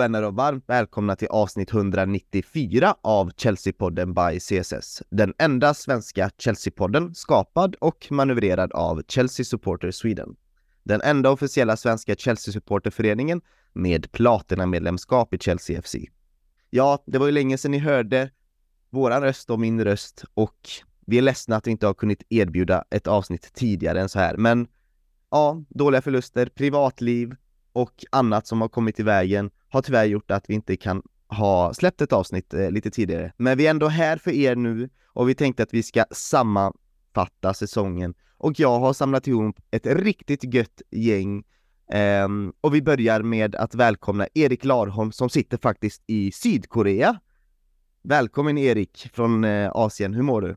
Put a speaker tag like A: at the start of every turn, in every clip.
A: Hej vänner och varmt välkomna till avsnitt 194 av Chelsea-podden by CSS. Den enda svenska Chelsea-podden skapad och manövrerad av Chelsea Supporter Sweden. Den enda officiella svenska Chelsea-supporterföreningen med platina-medlemskap i Chelsea FC. Ja, det var ju länge sedan ni hörde våran röst och min röst och vi är ledsna att vi inte har kunnat erbjuda ett avsnitt tidigare än så här, men ja, dåliga förluster, privatliv och annat som har kommit i vägen har tyvärr gjort att vi inte kan ha släppt ett avsnitt eh, lite tidigare. Men vi är ändå här för er nu och vi tänkte att vi ska sammanfatta säsongen och jag har samlat ihop ett riktigt gött gäng Um, och vi börjar med att välkomna Erik Larholm som sitter faktiskt i Sydkorea. Välkommen Erik från uh, Asien, hur mår du?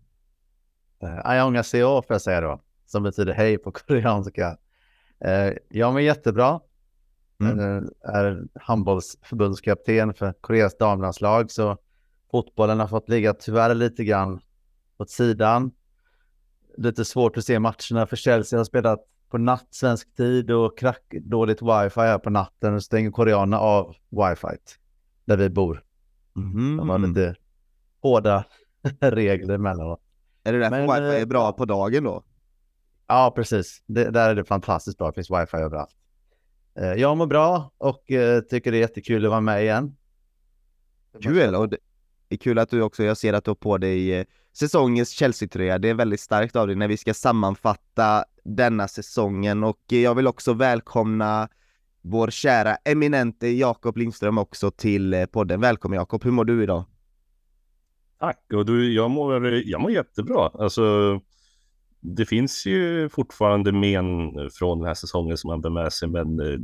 B: Eh, uh, Ayongaseo får jag säga då, som betyder hej på koreanska. Uh, jag mår jättebra. Mm. Är handbollsförbundskapten för Koreas damlandslag, så fotbollen har fått ligga tyvärr lite grann åt sidan. Lite svårt att se matcherna för Chelsea har spelat på natt svensk tid och krack, dåligt wifi här på natten och stänger koreanerna av wifi där vi bor. Mm. De har lite hårda regler emellanåt.
A: Är det därför Men, wifi är eh, bra på dagen då?
B: Ja, precis. Det, där är det fantastiskt bra. Det finns wifi överallt. Eh, jag mår bra och eh, tycker det är jättekul att vara med igen.
A: Kul! Och det är kul att du också, jag ser att du har på dig säsongens Chelsea-tröja. Det är väldigt starkt av dig när vi ska sammanfatta denna säsongen och jag vill också välkomna vår kära eminente Jakob Lindström också till eh, podden. Välkommen Jakob, hur mår du idag?
C: Tack, och du, jag, mår, jag mår jättebra. Alltså, det finns ju fortfarande men från den här säsongen som man bär med sig, men eh,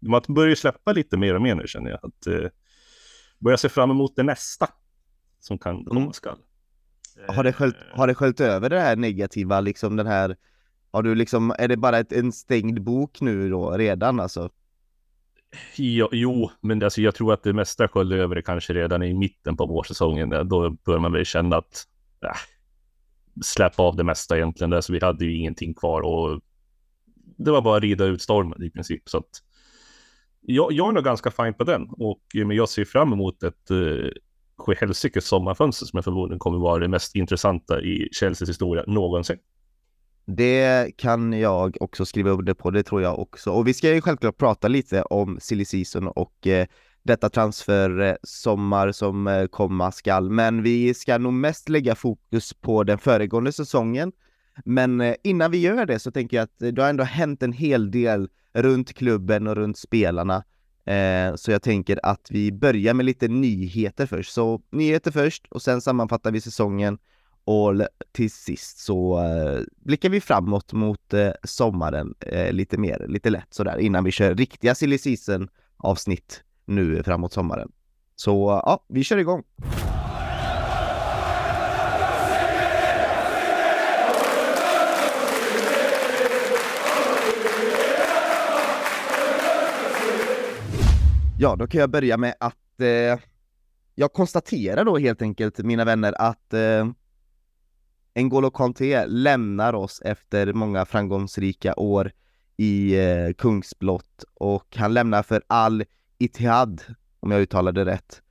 C: man börjar släppa lite mer och mer nu känner jag. Att eh, börja se fram emot det nästa som kan komma mm. skall.
A: Har det, sköljt, har det sköljt över det här negativa, liksom den här har du liksom, är det bara ett, en stängd bok nu då redan alltså?
C: Jo, jo men alltså jag tror att det mesta sköljer över det kanske redan i mitten på vårsäsongen. Då börjar man väl känna att äh, släppa av det mesta egentligen. Där, så vi hade ju ingenting kvar och det var bara att rida ut stormen i princip. Så att jag, jag är nog ganska fin på den och men jag ser fram emot ett eh, helsikes sommarfönster som jag förmodligen kommer vara det mest intressanta i Chelseas historia någonsin.
A: Det kan jag också skriva under på, det tror jag också. Och vi ska ju självklart prata lite om silly season och eh, detta transfer-sommar eh, som eh, komma skall. Men vi ska nog mest lägga fokus på den föregående säsongen. Men eh, innan vi gör det så tänker jag att det har ändå hänt en hel del runt klubben och runt spelarna. Så jag tänker att vi börjar med lite nyheter först. Så nyheter först och sen sammanfattar vi säsongen och till sist så blickar vi framåt mot sommaren lite mer, lite lätt sådär innan vi kör riktiga silly season avsnitt nu framåt sommaren. Så ja, vi kör igång! Ja, då kan jag börja med att eh, jag konstaterar då helt enkelt, mina vänner, att eh, N'Golo Kanté lämnar oss efter många framgångsrika år i eh, Kungsblott och han lämnar för all Itihad, om jag uttalar det rätt,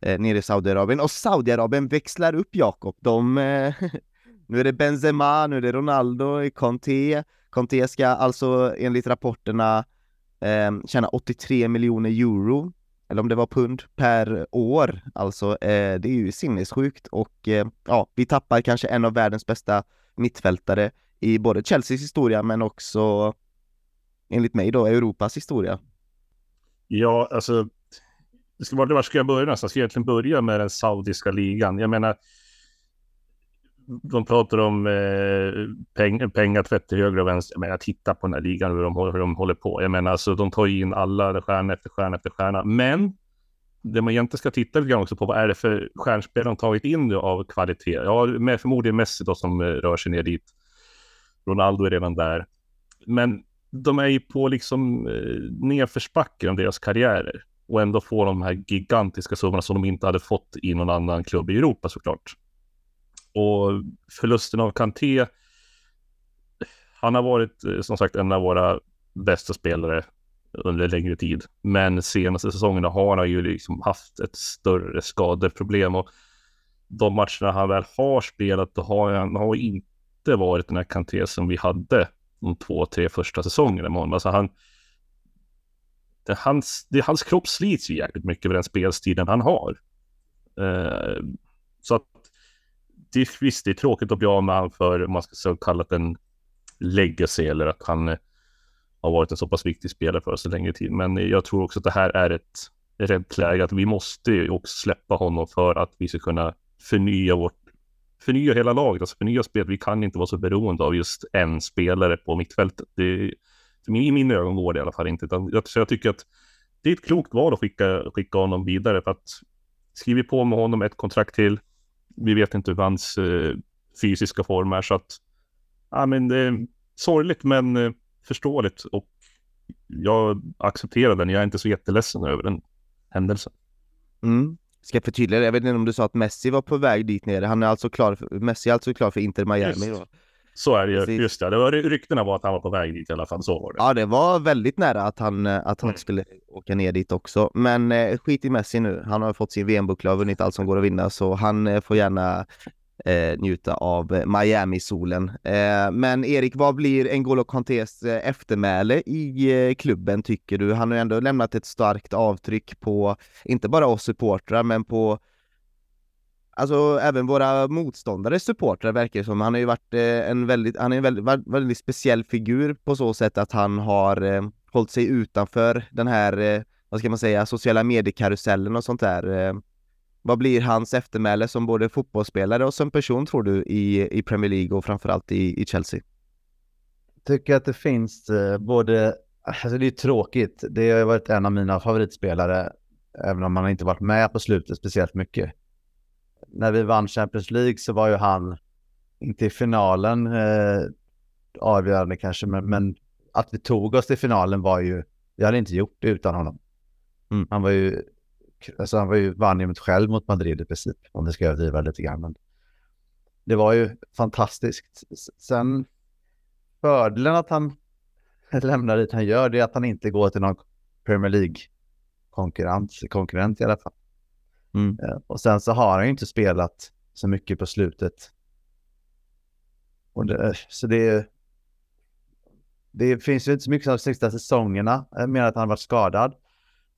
A: eh, nere i Saudiarabien. Och Saudiarabien växlar upp Jakob. De, eh, nu är det Benzema, nu är det Ronaldo, Conte. Conte ska alltså enligt rapporterna eh, tjäna 83 miljoner euro eller om det var pund per år. Alltså, eh, det är ju sinnessjukt och eh, ja, vi tappar kanske en av världens bästa mittfältare i både Chelseas historia men också enligt mig då Europas historia.
C: Ja, alltså, var ska jag börja någonstans? Ska jag egentligen börja med den saudiska ligan? Jag menar, de pratar om eh, peng, pengatvätt till höger och vänster. Jag menar, titta på den här ligan hur de, hur de håller på. Jag menar, alltså, de tar in alla stjärna efter stjärna efter stjärna. Men det man egentligen ska titta lite grann också på, vad är det för stjärnspel de tagit in av kvalitet? Ja, med förmodligen Messi då som eh, rör sig ner dit. Ronaldo är redan där. Men de är ju på liksom eh, nedförsbacken av deras karriärer och ändå får de här gigantiska summorna som de inte hade fått i någon annan klubb i Europa såklart. Och förlusten av Kanté, han har varit eh, som sagt en av våra bästa spelare under längre tid. Men senaste säsongerna har han ju liksom haft ett större skadeproblem och de matcherna han väl har spelat, då har han har inte varit den här Kanté som vi hade de två, tre första säsongerna med honom. Alltså han, det, hans, det, hans kropp slits ju jäkligt mycket med den spelstilen han har. Eh, så att det, visst, det är tråkigt att bli av med honom för, om man ska så kalla det en legacy eller att han eh, har varit en så pass viktig spelare för oss en längre tid. Men jag tror också att det här är ett rätt läge, att vi måste också släppa honom för att vi ska kunna förnya vårt förnya hela laget, alltså förnya spelet. Vi kan inte vara så beroende av just en spelare på mittfältet. Det, I mina ögon går det i alla fall inte. Utan jag, så jag tycker att det är ett klokt val att skicka, skicka honom vidare för att skriver på med honom ett kontrakt till. Vi vet inte hur hans eh, fysiska form är så att ja, men det är sorgligt men eh, förståeligt och jag accepterar den. Jag är inte så jätteledsen över den händelsen.
A: Mm. Ska förtydliga det, jag vet inte om du sa att Messi var på väg dit nere. Han är alltså klar för, Messi är alltså klar för Inter Miami
C: Just.
A: då?
C: Så är det ju.
A: Precis.
C: Just det. det var, ryktena var att han var på väg dit i alla fall. Så var det.
A: Ja, det var väldigt nära att han, eh, att han
C: Mm.
A: skulle åka ner dit också. Men eh, skit i Messi nu. Han har fått sin VM-buckla och vunnit allt som går att vinna, så han eh, får gärna eh, njuta av Miami-solen. Eh, men Erik, vad blir N'Golo Kantés eh, eftermäle i eh, klubben tycker du? Han har ju ändå lämnat ett starkt avtryck på, inte bara oss supportrar, men på Alltså även våra motståndares supportrar verkar det som. Han har ju varit eh, en väldigt, han är en väldigt, väldigt, speciell figur på så sätt att han har eh, hållit sig utanför den här, eh, vad ska man säga, sociala mediekarusellen och sånt där. Eh. Vad blir hans eftermäle som både fotbollsspelare och som person tror du i, i Premier League och framförallt i, i Chelsea?
B: tycker att det finns eh, både, alltså det är tråkigt, det har varit en av mina favoritspelare, även om han inte varit med på slutet speciellt mycket. När vi vann Champions League så var ju han, inte i finalen eh, avgörande kanske, men, men att vi tog oss till finalen var ju, vi hade inte gjort det utan honom.
A: Mm.
B: Han var ju, alltså han var ju, vann ju själv mot Madrid i princip, om det ska överdriva lite grann. Men det var ju fantastiskt. Sen fördelen att han lämnar dit han gör, det är att han inte går till någon Premier League-konkurrent konkurrent i alla fall.
A: Mm.
B: Eh, Och sen så har han ju inte spelat så mycket på slutet. Och det, så det, det finns ju inte så mycket som de sista säsongerna. Jag menar att han varit skadad.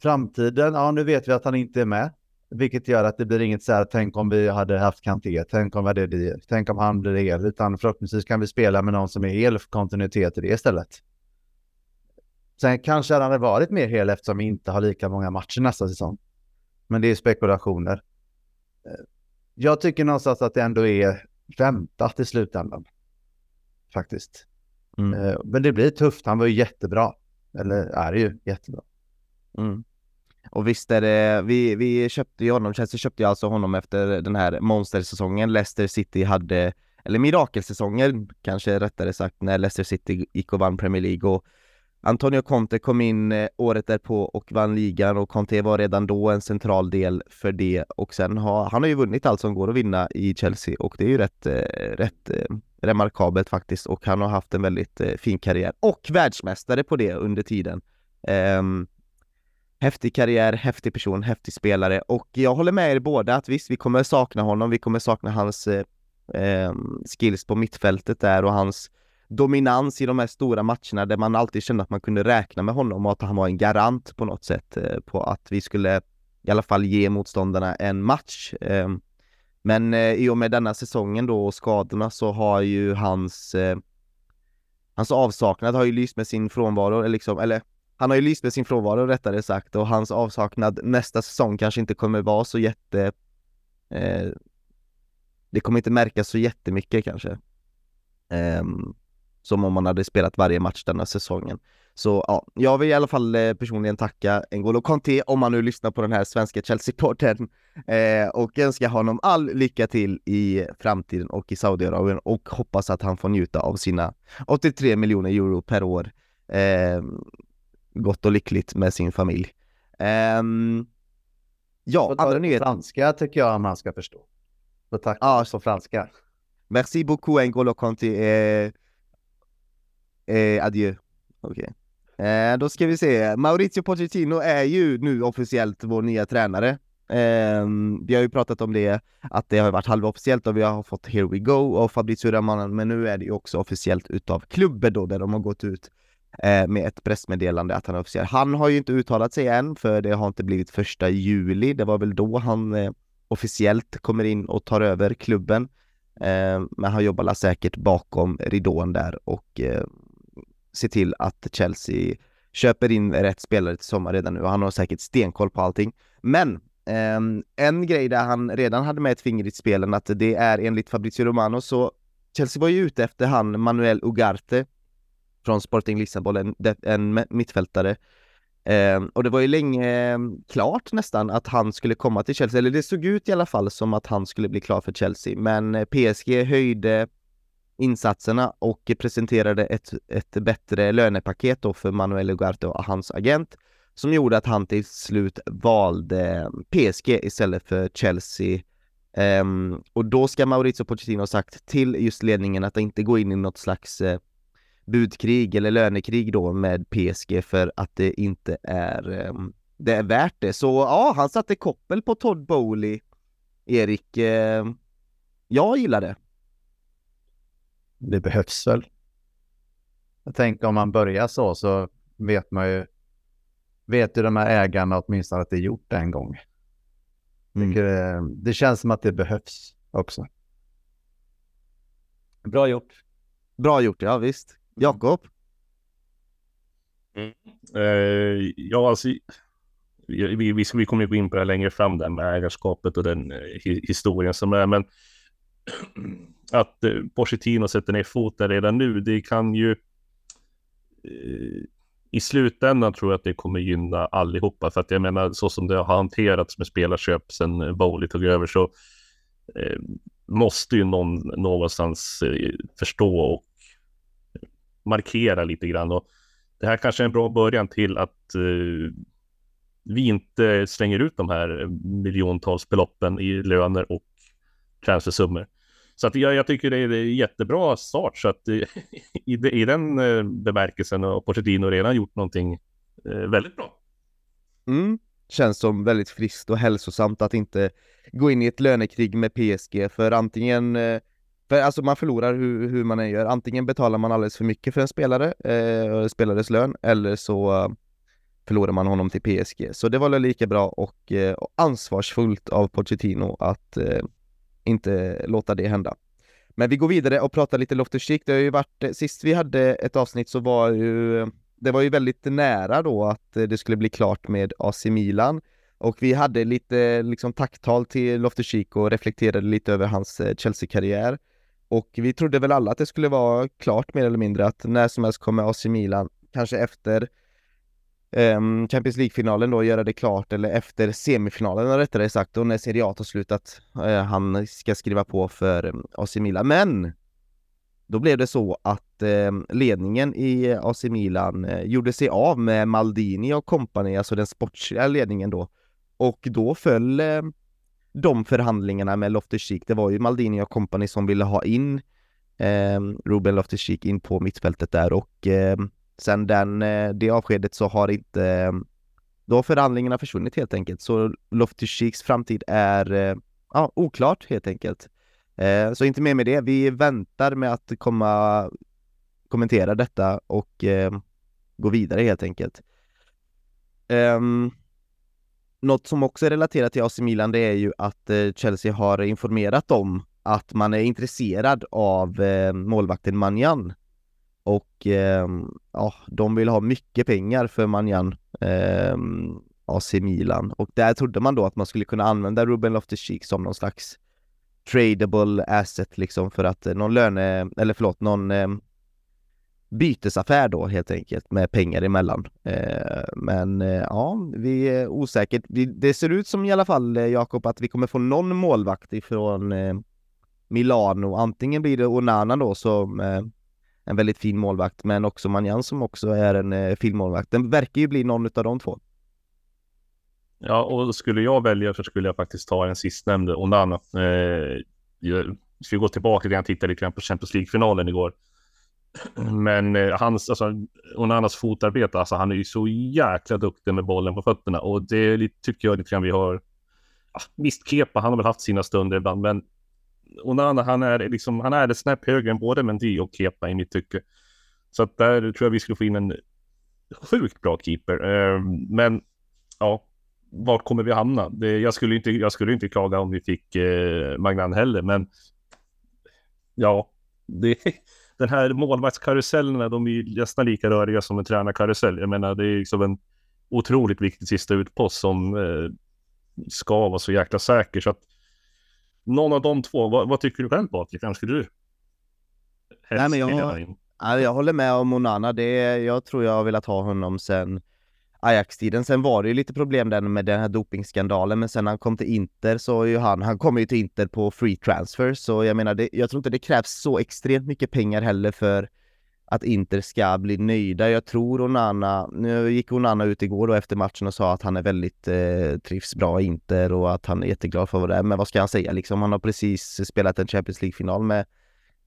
B: Framtiden, ja nu vet vi att han inte är med. Vilket gör att det blir inget så här, tänk om vi hade haft Kanté, tänk om, hade det, tänk om han blir hel. Utan förhoppningsvis kan vi spela med någon som är hel för kontinuitet i det istället. Sen kanske han hade varit mer hel eftersom vi inte har lika många matcher nästa säsong. Men det är spekulationer. Eh, Jag tycker någonstans att det ändå är väntat i slutändan. Faktiskt.
A: Mm.
B: Eh, Men det blir tufft. Han var ju jättebra. Eller är ju jättebra.
A: Mm. Och visst är det, vi, vi köpte ju honom, Chelsea köpte ju alltså honom efter den här monstersäsongen. Leicester City hade, eller mirakelsäsongen kanske rättare sagt, när Leicester City gick och vann Premier League. Och Antonio Conte kom in eh, året därpå och vann ligan och Conte var redan då en central del för det. Och sen har han har ju vunnit allt som går att vinna i Chelsea och det är ju rätt, eh, rätt eh, remarkabelt faktiskt. Och han har haft en väldigt fin karriär och världsmästare på det under tiden. Ehm, Häftig karriär, häftig person, häftig spelare och jag håller med er båda att visst, vi kommer sakna honom, vi kommer sakna hans eh, eh, skills på mittfältet där och hans dominans i de här stora matcherna där man alltid kände att man kunde räkna med honom och att han var en garant på något sätt eh, på att vi skulle i alla fall ge motståndarna en match. Eh, men eh, i och med denna säsongen då och skadorna så har ju hans eh, Hans avsaknad har ju lyst med sin frånvaro, liksom, eller han har ju lyst med sin frånvaro rättare sagt och hans avsaknad nästa säsong kanske inte kommer vara så jätte eh, Det kommer inte märkas så jättemycket kanske. Eh, Som om man hade spelat varje match denna säsongen. Så ja, jag vill i alla fall eh, personligen tacka N'Golo Kanté om man nu lyssnar på den här svenska Chelsea-porten eh, och önska honom all lycka till i framtiden och i Saudiarabien och hoppas att han får njuta av sina 83 miljoner euro per år. Eh, gott och lyckligt med sin familj. Ehm, ja, andra nyheter.
B: franska tycker jag han ska förstå. Så tack
A: Ja.
B: på franska.
A: Merci beaucoup N'Golo Kanté et, et adieu. Okej. Eh, då ska vi se. Maurizio Pochettino är ju nu officiellt vår nya tränare. Eh, vi har ju pratat om det, att det har varit halvofficiellt och vi har fått Here We Go och Fabrizio Romano, men nu är det ju också officiellt utav klubben då, där de har gått ut eh, Eh, med ett pressmeddelande att han är officiell. Han har ju inte uttalat sig än, för det har inte blivit första juli. Det var väl då han eh, officiellt kommer in och tar över klubben. Eh, men han jobbar säkert bakom ridån där och eh, ser till att Chelsea köper in rätt spelare till sommar redan nu han har säkert stenkoll på allting. Men eh, en grej där han redan hade med ett finger i spelen att det är enligt Fabrizio Romano så Chelsea var ju ute efter han Manuel Ugarte från Sporting Lissabon, en, en mittfältare Eh, och det var ju länge eh, klart nästan att han skulle komma till Chelsea, eller det såg ut i alla fall som att han skulle bli klar för Chelsea. Men eh, PSG höjde insatserna och presenterade ett, ett bättre lönepaket då för Manuel Ugarte och hans agent som gjorde att han till slut valde ehm, PSG istället för Chelsea. Um, och då ska Maurizio Pochettino ha sagt till just ledningen att inte gå in i något slags uh, budkrig eller lönekrig då med PSG för att det inte är, ehm, det är värt det. Så ja, han satte koppel på Todd Bowley, Erik. Ehm, jag gillar det.
B: Det behövs väl. Jag tänker om man börjar så så vet man ju, vet ju de här ägarna åtminstone att det är gjort en gång. Mm. Det, det känns som att det behövs också.
A: Bra gjort. Bra gjort, ja visst. Jakob?
C: Mm. Eh, ja, alltså, vi, vi, vi kommer gå in på det längre fram där med ägarskapet och den eh, historien som är, men att eh, Pochettino sätter ner foten redan nu, det kan ju eh, i slutändan tror jag att det kommer gynna allihopa. För att jag menar, så som det har hanterats med spelarköp sedan eh, Bowley tog över så eh, måste ju någon någonstans eh, förstå och markera lite grann. Och det här kanske är en bra början till att eh, vi inte slänger ut de här miljontals beloppen i löner och transfersummor. Så att jag, jag tycker det är en jättebra start. Så att eh, i, i den eh, bemärkelsen har Pochettino redan gjort någonting eh, väldigt bra.
A: Mm. Känns som väldigt friskt och hälsosamt att inte gå in i ett lönekrig med PSG för antingen eh, för alltså man förlorar hur, hur man än gör. Antingen betalar man alldeles för mycket för en spelare, eh, spelares lön, eller så eh, förlorar man honom till PSG. Så det var lika bra och, eh, och ansvarsfullt av Pochettino att eh, inte låta det hända. Men vi går vidare och pratar lite Loftus Cheek. Det har ju varit, eh, sist vi hade ett avsnitt så var ju, det var ju väldigt nära då att eh, det skulle bli klart med AC Milan. Och vi hade lite liksom tacktal till Loftus Cheek och reflekterade lite över hans Chelsea-karriär. Och vi trodde väl alla att det skulle vara klart mer eller mindre att när som helst kommer AC Milan, kanske efter um, Champions League-finalen då göra det klart eller efter semifinalen rättare sagt och när Serie A tar slut att uh, han ska skriva på för eh, um, AC Milan. Men då blev det så att uh, ledningen i eh, AC Milan uh, gjorde sig av med Maldini och kompani, alltså den sportsliga ledningen då. Och då föll de förhandlingarna med Loftus-Cheek, det var ju Maldini och kompani som ville ha in eh, Ruben Loftus-Cheek in på mittfältet där och eh, sen den, eh, det avskedet så har inte ehm, då har förhandlingarna försvunnit helt enkelt. Så Loftus-Cheeks framtid är eh, ja, oklart helt enkelt. Eh, så inte mer med det. Vi väntar med att komma kommentera detta och eh, gå vidare helt enkelt. Um, något som också är relaterat till AC Milan det är ju att eh, Chelsea har informerat om att man är intresserad av eh, målvakten Manjan. Och eh, ja, de vill ha mycket pengar för Manjan, eh, AC Milan. Och där trodde man då att man skulle kunna använda Ruben Loftus-Cheek som någon slags tradable asset liksom för att eh, någon löne, eller förlåt, någon ehm, bytesaffär då helt enkelt med pengar emellan. Eh, men eh, ja, vi är osäkert. Vi, det ser ut som i alla fall eh, Jakob att vi kommer få någon målvakt ifrån eh, Milano. Antingen blir det Onana då som eh, en väldigt fin målvakt, men också Manjan som också är en eh, fin målvakt. Den verkar ju bli någon av de två.
C: Ja, och skulle jag välja så skulle jag faktiskt ta den sistnämnde, Onana. Eh, jag ska gå tillbaka till jag tittade lite grann på Champions League-finalen igår men eh, hans, alltså, Onanas fotarbete, alltså han är ju så jäkla duktig med bollen på fötterna och det lite- tycker jag lite grann vi har. Ja, visst, Kepa, han har väl haft sina stunder ibland, men Onana, han är liksom, han är ett snäpp högre än både Mendy och Kepa i mitt tycke. Så att där tror jag vi skulle få in en sjukt bra keeper. Eh, men ja, vart kommer vi hamna? Det, jag, skulle inte, jag skulle inte klaga om vi fick eh, Magnan heller, men ja, det, den här målvaktskarusellerna, de är ju nästan lika röriga som en tränarkarusell. Jag menar, det är liksom en otroligt viktig sista utpost som eh, ska vara så jäkla säker. Så att någon av de två, vad, vad tycker du själv Patrik? Vem skulle du
A: Nej, men jag jag håller med om Onana. Det jag tror jag har velat ha honom sen Ajax-tiden. Sen var det ju lite problem där med den här dopingskandalen, men sen när han kom till Inter så är ju han, han kom ju till Inter på free transfer, så jag menar, det, jag tror inte det krävs så extremt mycket pengar heller för att Inter ska bli nöjda. Jag tror Onana, nu gick Onana ut igår då efter matchen och sa att han är väldigt eh, trivs bra i Inter och att han är jätteglad för vad det är. Men vad ska han säga liksom? Han har precis spelat en Champions League-final med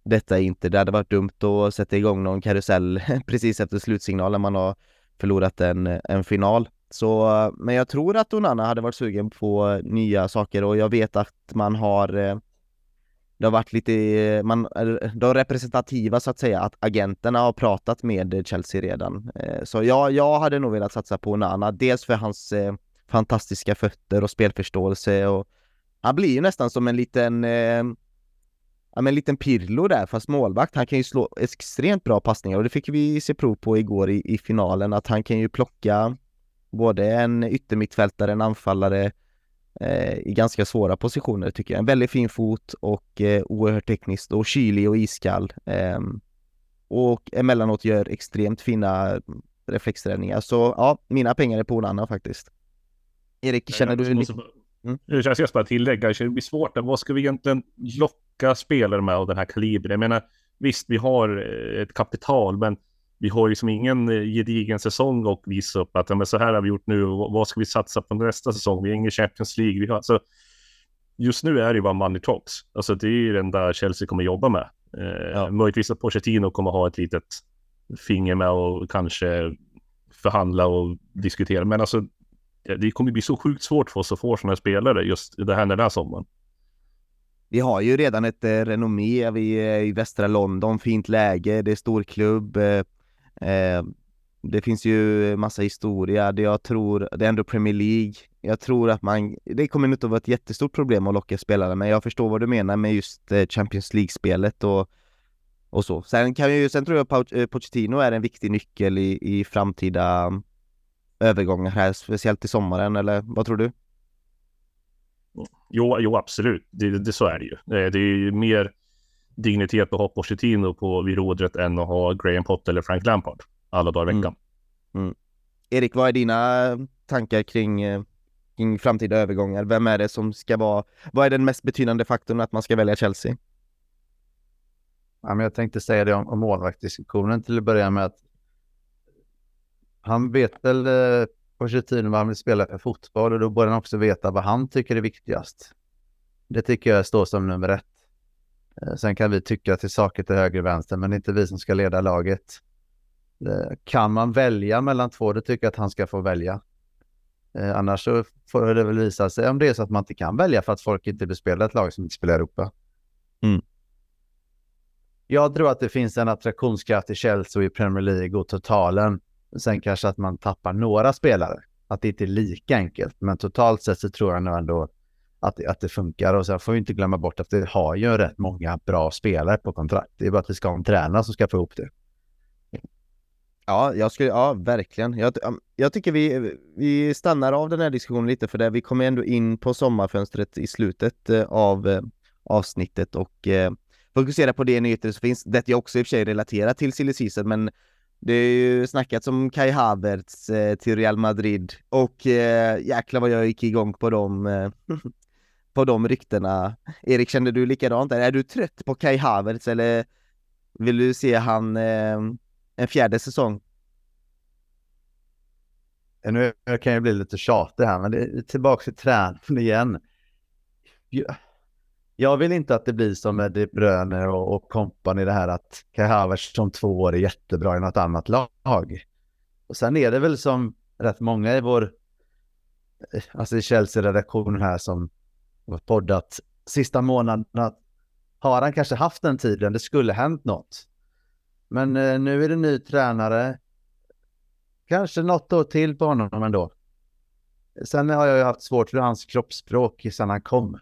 A: detta Inter. Det hade varit dumt att sätta igång någon karusell precis efter slutsignalen man har förlorat en, en final. Så, men jag tror att Onana hade varit sugen på eh, nya saker och jag vet att man har eh, det har varit lite, man, eh, de representativa så att säga, att agenterna har pratat med Chelsea redan. Så jag, jag hade nog velat satsa på Onana, dels för hans fantastiska fötter och spelförståelse och han blir ju nästan som en liten eh, ja, men en liten Pirlo där, fast målvakt. Han kan ju slå extremt bra passningar och det fick vi se prov på igår i, i finalen, att han kan ju plocka både en yttermittfältare, en anfallare eh, i ganska svåra positioner tycker jag. En väldigt fin fot och eh, oerhört tekniskt och kylig och iskall. ehm, och emellanåt gör extremt fina reflexräddningar. Så ja, mina pengar är på Onana faktiskt. Erik, känner du... Mm.
C: Jag ska bara tillägga, det blir svårt. Vad ska vi egentligen locka spelare med av den här kalibern? Jag menar, visst, vi har eh, ett kapital, men vi har ju som ingen eh, gedigen säsong och visa upp att ja, men så här har vi gjort nu vad ska vi satsa på nästa säsong? Vi har ingen Champions League. Vi har, alltså, just nu är det ju bara money talks. Alltså det är ju den där Chelsea kommer jobba med. Eh,
A: Ja.
C: Möjligtvis att Pochettino kommer ha ett litet finger med och kanske förhandla och diskutera. Men alltså det kommer bli så sjukt svårt för oss att få sådana spelare just det här den här sommaren.
A: Vi har ju redan ett eh, renommé, vi är i västra London, fint läge, det är stor klubb. Eh, eh, det finns ju massa historia, det jag tror, det är ändå Premier League. Jag tror att man, det kommer inte att vara ett jättestort problem att locka spelare, men jag förstår vad du menar med just eh, Champions League-spelet och, och så. Sen kan ju, sen tror jag eh, Pochettino är en viktig nyckel i, i framtida övergångar här, speciellt i sommaren, eller vad tror du?
C: Jo, jo absolut. Det, det, så är det ju. Eh, Det är ju mer dignitet att ha Pochettino på vid rodret än att ha Graham Potter eller Frank Lampard alla dagar i veckan.
A: Erik, vad är dina tankar kring, eh, kring framtida övergångar? Vem är det som ska vara, vad är den mest betydande faktorn att man ska välja Chelsea?
B: Ja, men jag tänkte säga det om, om målvaktsdiskussionen till att börja med att han vet väl eh, Pochettino vad han vill spela för fotboll och då borde han också veta vad han tycker är viktigast. Det tycker jag står som nummer ett. Eh, sen kan vi tycka till saker till höger och vänster, men det är inte vi som ska leda laget. Eh, kan man välja mellan två, då tycker jag att han ska få välja. Eh, annars så får det väl visa sig om det är så att man inte kan välja för att folk inte vill spela ett lag som inte spelar Europa. Jag tror att det finns en attraktionskraft i Chelsea och i Premier League och totalen. Sen kanske att man tappar några spelare. Att det inte är lika enkelt. Men totalt sett så tror jag nog ändå att, det- att det funkar. Och sen får vi inte glömma bort att vi har ju rätt många bra spelare på kontrakt. Det är bara att vi ska ha en tränare som ska få ihop det.
A: Ja, jag skulle, ja verkligen. Jag, jag tycker vi, vi stannar av den här diskussionen lite för det, vi kommer ändå in på sommarfönstret i slutet eh, av eh, avsnittet och eh, fokusera på det nyheter som finns. Det är också i och för sig relaterat till silly season, men det är ju snackats om Kai Havertz eh, till Real Madrid och eh, jäklar vad jag gick igång på dem eh, på de ryktena. Erik, kände du likadant? där? Är du trött på Kai Havertz eller vill du se han eh, en fjärde säsong?
B: Nu kan jag bli lite tjatig här, men det är tillbaka till träningen igen. Jag, jag vill inte att det blir som med De Bruyne och, och kompani det här att Kai Havertz som två år är jättebra i något annat lag. Och sen är det väl som rätt många i vår, eh, alltså i Chelsea-redaktionen här som har poddat sista månaderna, har han kanske haft den tiden, det skulle hänt något. Men eh, nu är det ny tränare, kanske något år till på honom ändå. Sen har jag ju haft svårt för hans kroppsspråk sedan han kom.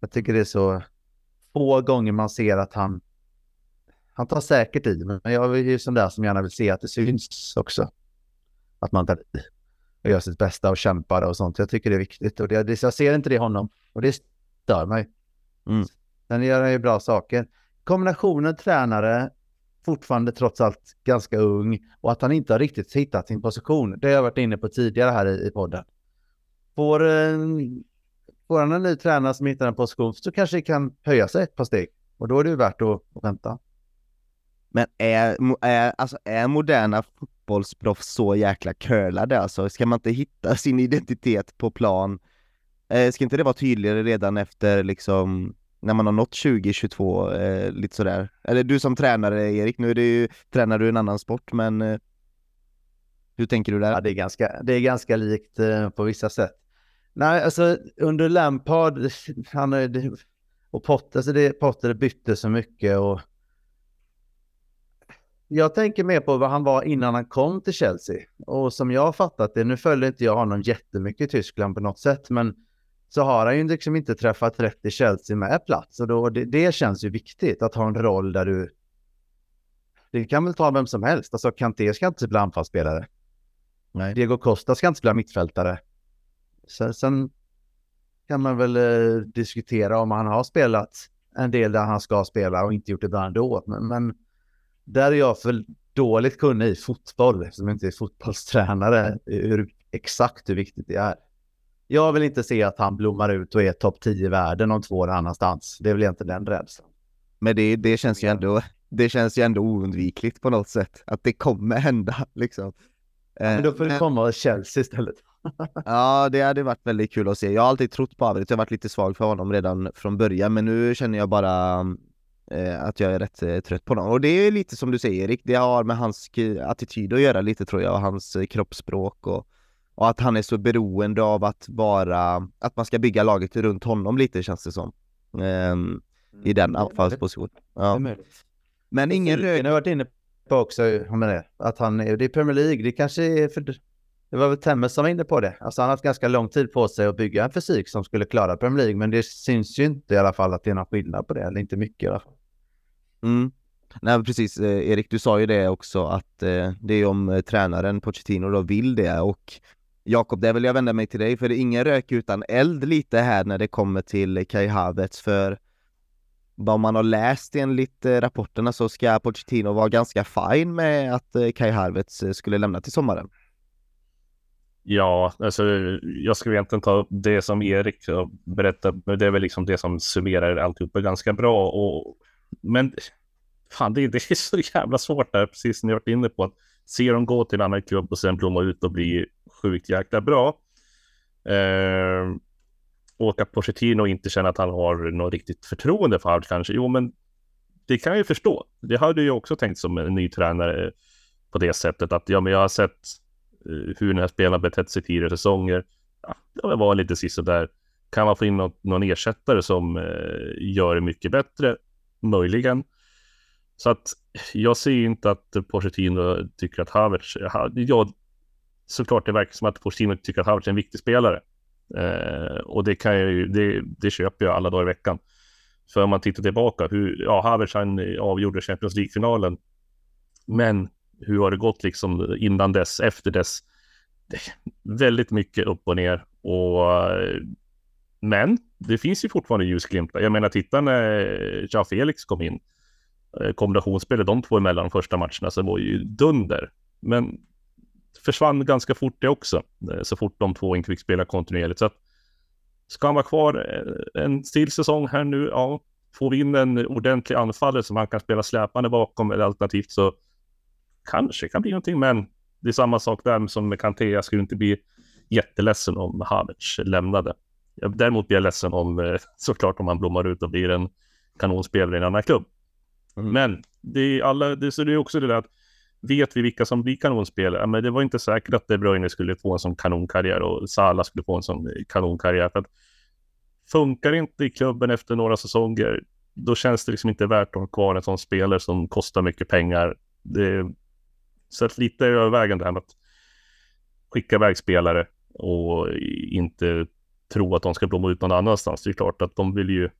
B: Jag tycker det är så få gånger man ser att han han tar säkert i, men jag är ju sån där som gärna vill se att det syns också. Att man tar i och gör sitt bästa och kämpar och sånt. Jag tycker det är viktigt och det, jag ser inte det i honom och det stör mig. Mm. Sen gör han ju bra saker. Kombinationen tränare, fortfarande trots allt ganska ung och att han inte har riktigt hittat sin position. Det har jag varit inne på tidigare här i, i podden. Får, eh, får han en ny tränare som hittar en position så kanske det kan höja sig ett par steg och då är det ju värt att, att vänta.
A: Men är, är, alltså är moderna fotbollsproffs så jäkla curlade alltså? Ska man inte hitta sin identitet på plan? Eh, ska inte det vara tydligare redan efter liksom när man har nått 2022, eh, lite sådär? Eller du som tränare Erik, nu är det ju, tränar du en annan sport men eh, hur tänker du där?
B: Ja, det är ganska, det är ganska likt eh, på vissa sätt. Nej, alltså under Lampard, han och Potter, alltså det, Potter bytte så mycket och jag tänker mer på vad han var innan han kom till Chelsea. Och som jag har fattat det, nu följer inte jag honom jättemycket i Tyskland på något sätt, men så har han ju liksom inte träffat rätt i Chelsea med plats. Och då, det, det känns ju viktigt att ha en roll där du... Det kan väl ta vem som helst. Alltså Kanté ska inte bli anfallsspelare. Nej. Diego Costa ska inte spela mittfältare. Sen, sen kan man väl eh, diskutera om han har spelat en del där han ska spela och inte gjort det bra ändå. Men, men där är jag för dåligt kunnig i fotboll eftersom jag inte är fotbollstränare hur, exakt hur viktigt det är. Jag vill inte se att han blommar ut och är topp 10 i världen om två år annanstans. Det är väl inte den rädslan.
A: Men det, det känns ju ändå, det känns ju ändå oundvikligt på något sätt att det kommer hända liksom.
B: Ja, men då får det eh, komma Chelsea istället.
A: ja, det hade varit väldigt kul att se. Jag har alltid trott på Havertz. Jag har varit lite svag för honom redan från början, men nu känner jag bara eh, att jag är rätt eh, trött på honom. Och det är lite som du säger Erik, det har med hans attityd att göra lite tror jag, och hans eh, kroppsspråk och, och att han är så beroende av att vara, att man ska bygga laget runt honom lite känns det som. Ehm, I den mm, anfallspositionen. Ja. Men ingen rök...
B: Jag har varit inne på också, det, att han är, det är Premier League, det kanske är för det var väl Temmes som var inne på det. Alltså han har haft ganska lång tid på sig att bygga en fysik som skulle klara Premier League, men det syns ju inte i alla fall att det är någon skillnad på det, eller inte mycket i alla fall.
A: Mm. Nej precis, eh, Erik du sa ju det också att eh, det är om eh, tränaren Pochettino då vill det och Jakob, där vill jag vända mig till dig för det är ingen rök utan eld lite här när det kommer till Kai Havertz för vad man har läst enligt eh, rapporterna så ska Pochettino vara ganska fin med att eh, Kai Havertz eh, skulle lämna till sommaren.
C: Ja, alltså jag skulle egentligen ta upp det som Erik berättade. Det är väl liksom det som summerar alltihopa ganska bra. Och, men fan, det, det är så jävla svårt där, precis som ni varit inne på. Att se dem gå till en annan klubb och sen blomma ut och bli sjukt jäkla bra. Eh, åka Pochettino och inte känna att han har något riktigt förtroende för Howard kanske. Jo, men det kan jag ju förstå. Det hade jag också tänkt som en ny tränare på det sättet att ja, men jag har sett Eh, hur den här spelaren betett sig tidigare säsonger. Ja, det var lite sisådär. Kan man få in någon, någon ersättare som eh, gör det mycket bättre? Möjligen. Så att jag ser inte att Pochettino tycker att Havertz, ja, såklart det verkar som att Pochettino tycker att Havertz är en viktig spelare. Eh, och det kan jag ju, det, det köper jag alla dagar i veckan. För om man tittar tillbaka, hur, ja, Havertz han avgjorde Champions League-finalen. Men hur har det gått liksom innan dess, efter dess? väldigt mycket upp och ner. Och, men det finns ju fortfarande ljusglimtar. Jag menar, titta när Jean Felix kom in. Eh, Kombinationsspelet de två emellan de första matcherna så var ju dunder. Men försvann ganska fort det också. Eh, så fort de två inte fick spela kontinuerligt. Så att, ska han vara kvar eh, en till säsong här nu, ja, får vi in en ordentlig anfallare som han kan spela släpande bakom eller alternativt så kanske kan bli någonting, men det är samma sak där som med Kanté. Jag skulle inte bli jätteledsen om Havertz lämnade. Däremot blir jag ledsen om eh, såklart om han blommar ut och blir en kanonspelare i en annan klubb. Mm. Men det är alla, det, så det är också det där att vet vi vilka som blir kanonspelare? Men det var inte säkert att De Bruyne skulle få en sån kanonkarriär och Salah skulle få en sån kanonkarriär. För att funkar inte i klubben efter några säsonger, då känns det liksom inte värt att ha kvar en sån spelare som kostar mycket pengar. Det, så att lite övervägande här med att skicka iväg spelare och inte tro att de ska blomma ut någon annanstans. Det är klart att de vill ju,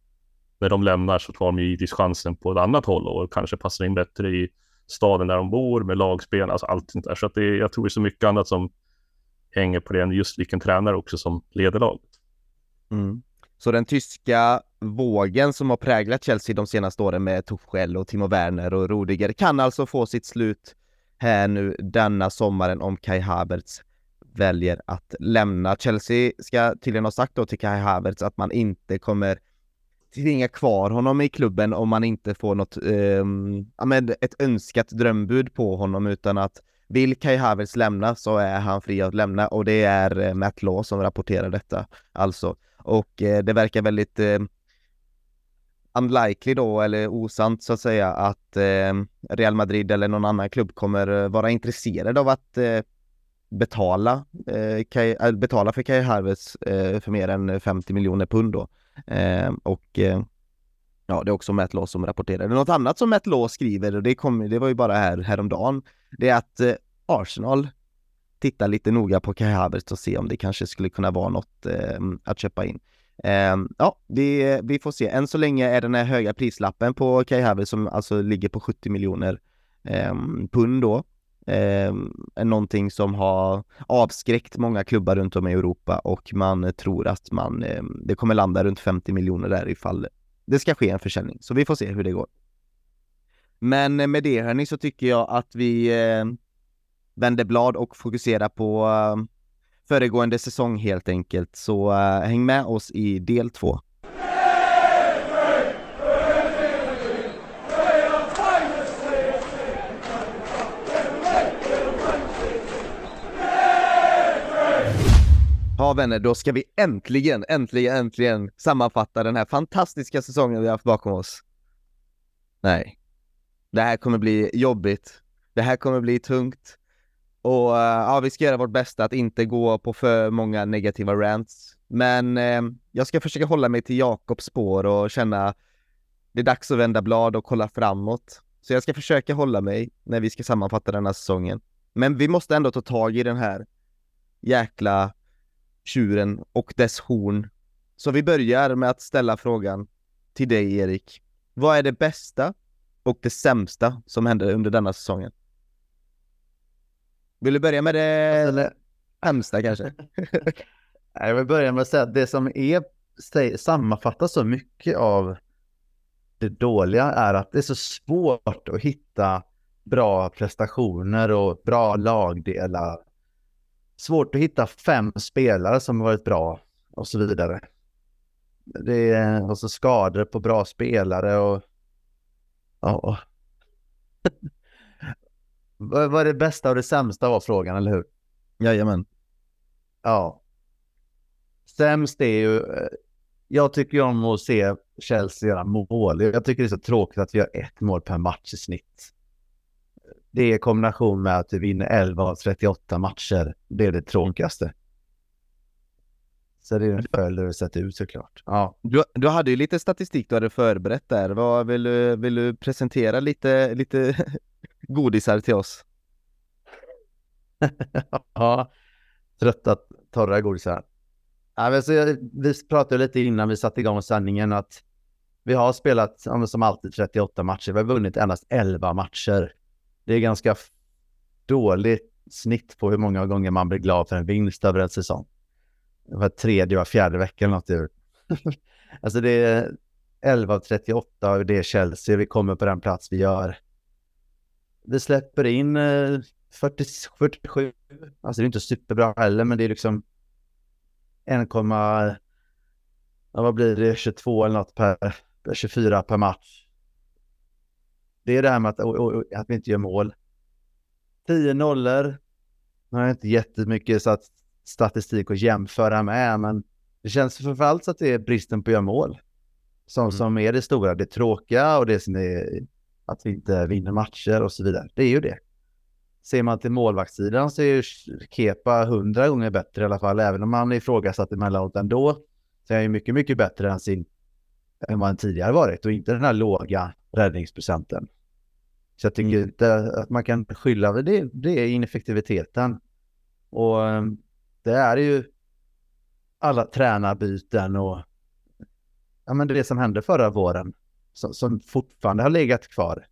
C: när de lämnar så tar de ju givetvis chansen på ett annat håll och kanske passar in bättre i staden där de bor med lagspel, alltså allt sånt där. Så att det, jag tror det är så mycket annat som hänger på det än just vilken tränare också som leder laget.
A: Mm. Så den tyska vågen som har präglat Chelsea de senaste åren med Tuchel och Timo Werner och Rudiger kan alltså få sitt slut här nu denna sommaren om Kai Havertz väljer att lämna. Chelsea ska tydligen ha sagt då till Kai Havertz att man inte kommer tvinga kvar honom i klubben om man inte får något, eh, ja men ett önskat drömbud på honom utan att vill Kai Havertz lämna så är han fri att lämna och det är eh, Matt Law som rapporterar detta alltså. Och eh, det verkar väldigt eh, unlikely då, eller osant så att säga, att eh, Real Madrid eller någon annan klubb kommer eh, vara intresserad av att eh, betala, eh, Kai, äh, betala för Kai Harvest eh, för mer än 50 miljoner pund då. Eh, och eh, ja, det är också Matt Law som rapporterar. Något annat som Matt Law skriver, och det, kom, det var ju bara här häromdagen, det är att eh, Arsenal tittar lite noga på Kai Havertz och se om det kanske skulle kunna vara något eh, att köpa in. Ehm, ja, vi, vi får se. Än så länge är den här höga prislappen på Kai Havertz som alltså ligger på 70 miljoner ehm, pund då eh, någonting som har avskräckt många klubbar runt om i Europa och man tror att man, eh, det kommer landa runt 50 miljoner där ifall det ska ske en försäljning. Så vi får se hur det går. Men med det hörni så tycker jag att vi eh, vänder blad och fokuserar på eh, föregående säsong helt enkelt. Så uh, häng med oss i del två. Ja vänner, då ska vi äntligen, äntligen, äntligen sammanfatta den här fantastiska säsongen vi har haft bakom oss. Nej. Det här kommer bli jobbigt. Det här kommer bli tungt. Och eh, ja, vi ska göra vårt bästa att inte gå på för många negativa rants. Men eh, jag ska försöka hålla mig till Jakobs spår och känna det är dags att vända blad och kolla framåt. Så jag ska försöka hålla mig när vi ska sammanfatta den här säsongen. Men vi måste ändå ta tag i den här jäkla tjuren och dess horn. Så vi börjar med att ställa frågan till dig Erik. Vad är det bästa och det sämsta som hände under denna säsongen? Vill du börja med det sämsta kanske?
B: jag vill börja med att säga att det som är sammanfattar så mycket av det dåliga är att det är så svårt att hitta bra prestationer och bra lagdelar svårt att hitta fem spelare som varit bra och så vidare. Det är alltså skador på bra spelare och ja. Vad var det bästa och det sämsta var frågan, eller hur?
A: Jajamän.
B: Ja. Sämst är ju, eh, jag tycker om att se Chelsea göra mål. Jag tycker det är så tråkigt att vi har ett mål per match i snitt det är i kombination med att du vinner 11 av 38 matcher. Det är det tråkigaste. Så det är en följd hur det sett ut såklart.
A: Ja. Du, du hade ju lite statistik du hade förberett där. Vad vill du, vill du presentera lite, lite godisar till oss?
B: ja, trötta torra godisar. Ja, men så vi pratade lite innan vi satte igång sändningen att vi har spelat som alltid 38 matcher. Vi har vunnit endast 11 matcher det är ganska dåligt snitt på hur många gånger man blir glad för en vinst över en säsong. Var tredje och fjärde vecka eller något. alltså det är 11 av 38 och det är Chelsea. Vi kommer på den plats vi gör. Vi släpper in 40, eh, 47. Alltså det är inte superbra heller, men det är liksom 1, vad blir det, 22 eller något per, 24 per match. Det är det här med att, och, och, att vi inte gör mål. 10 nollor. Nu har jag inte jättemycket så att statistik att jämföra med, men Det känns framförallt så att det är bristen på att göra mål som, mm. som är det stora, det tråkiga och det som är att vi inte vinner matcher och så vidare. Det är ju det. Ser man till målvaktssidan så är ju Kepa hundra gånger bättre i alla fall, även om han ifrågasatt emellanåt ändå. Så är han ju mycket, mycket bättre än, sin, än vad han tidigare varit och inte den här låga räddningsprocenten. Så jag tycker mm. inte att man kan skylla det, det är ineffektiviteten. Och ehm, det är ju alla tränarbyten och ja, men det som hände förra våren som, som fortfarande har legat kvar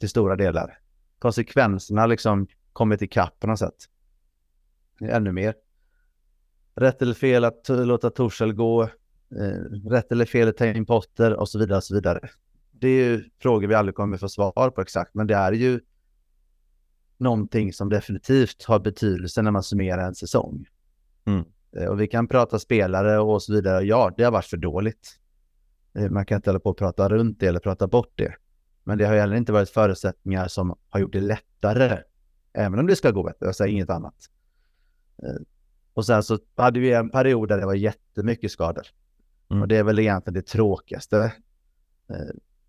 B: till stora delar. Konsekvenserna liksom kommit ikapp på något sätt. Ännu mer. Rätt eller fel att låta Torshäll gå. Eh, rätt eller fel att ta in Potter och så vidare och så vidare. Det är ju frågor vi aldrig kommer få svar på exakt, men det är ju någonting som definitivt har betydelse när man summerar en säsong. Mm. Eh, och vi kan prata spelare och så vidare. Ja, det har varit för dåligt. Eh, man kan inte hålla på och prata runt det eller prata bort det. Men det har heller inte varit förutsättningar som har gjort det lättare. Även om det ska gå bättre, jag säger inget annat. Eh, och sen så hade vi en period där det var jättemycket skador. Mm. Och det är väl egentligen det tråkigaste.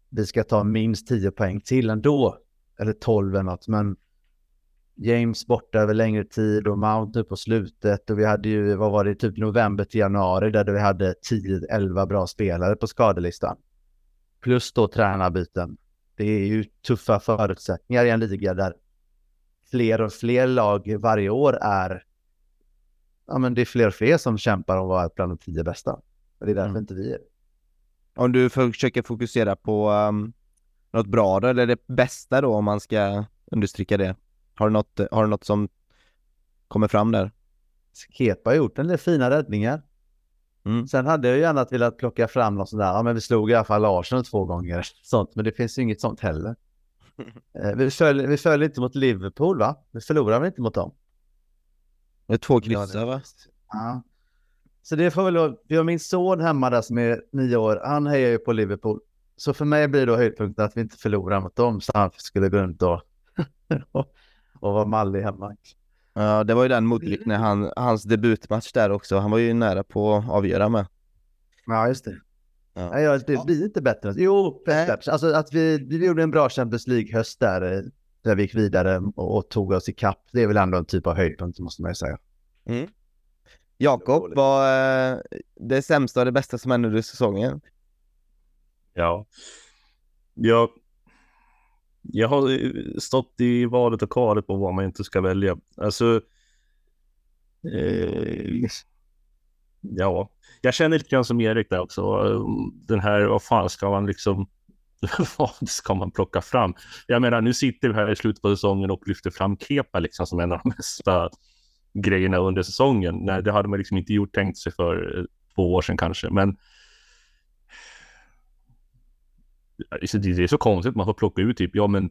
B: Vi ska ta minst 10 poäng till ändå. Eller 12 eller något. Men James borta över längre tid och Mount nu på slutet och vi hade ju, vad var det, typ november till januari där vi hade 10-11 bra spelare på skadelistan. Plus då tränarbyten. Det är ju tuffa förutsättningar i en liga där fler och fler lag varje år är, ja men det är fler och fler som kämpar om att vara bland de tio bästa. Och det är därför mm. inte vi är
A: Om du försöker fokusera på um, något bra då, eller det bästa då om man ska understryka det? Har du något, har du något som kommer fram där?
B: Kepa har gjort en del fina räddningar. Mm. Sen hade jag gärna velat plocka fram något sånt där, ja men vi slog i alla fall Arsenal två gånger, sånt, men det finns ju inget sånt heller. eh, vi, föll, vi föll inte mot Liverpool va? Vi förlorade väl inte mot dem?
A: Det är två kryssar va?
B: Ja. Så det får väl vi har min son hemma där som är nio år, han hejar ju på Liverpool. Så för mig blir då höjdpunkten att vi inte förlorar mot dem, så han skulle gå runt och och var mallig hemma.
A: Ja, det var ju den Modric när han, hans debutmatch där också. Han var ju nära på att avgöra med.
B: Ja, just det. Ja. Nej, ja, det blir inte bättre. Jo, alltså att vi, vi gjorde en bra Champions League-höst där, eh, där vi gick vidare och, och tog oss i kapp. Det är väl ändå en typ av höjdpunkt, måste man ju säga. Mm.
A: Jakob, vad är det sämsta och det bästa som hände under säsongen?
C: Ja, jag jag har eh, stått i valet och kvalet på vad man inte ska välja. Alltså. Eh, ja, jag känner lite grann som Erik där också. Den här, vad fan ska man liksom. vad ska man plocka fram? Jag menar, nu sitter vi här i slutet på säsongen och lyfter fram Kepa liksom som en av de bästa grejerna under säsongen. Nej, det hade man liksom inte gjort tänkt sig för eh, två år sedan kanske, men det är så konstigt, man får plocka ut typ, ja men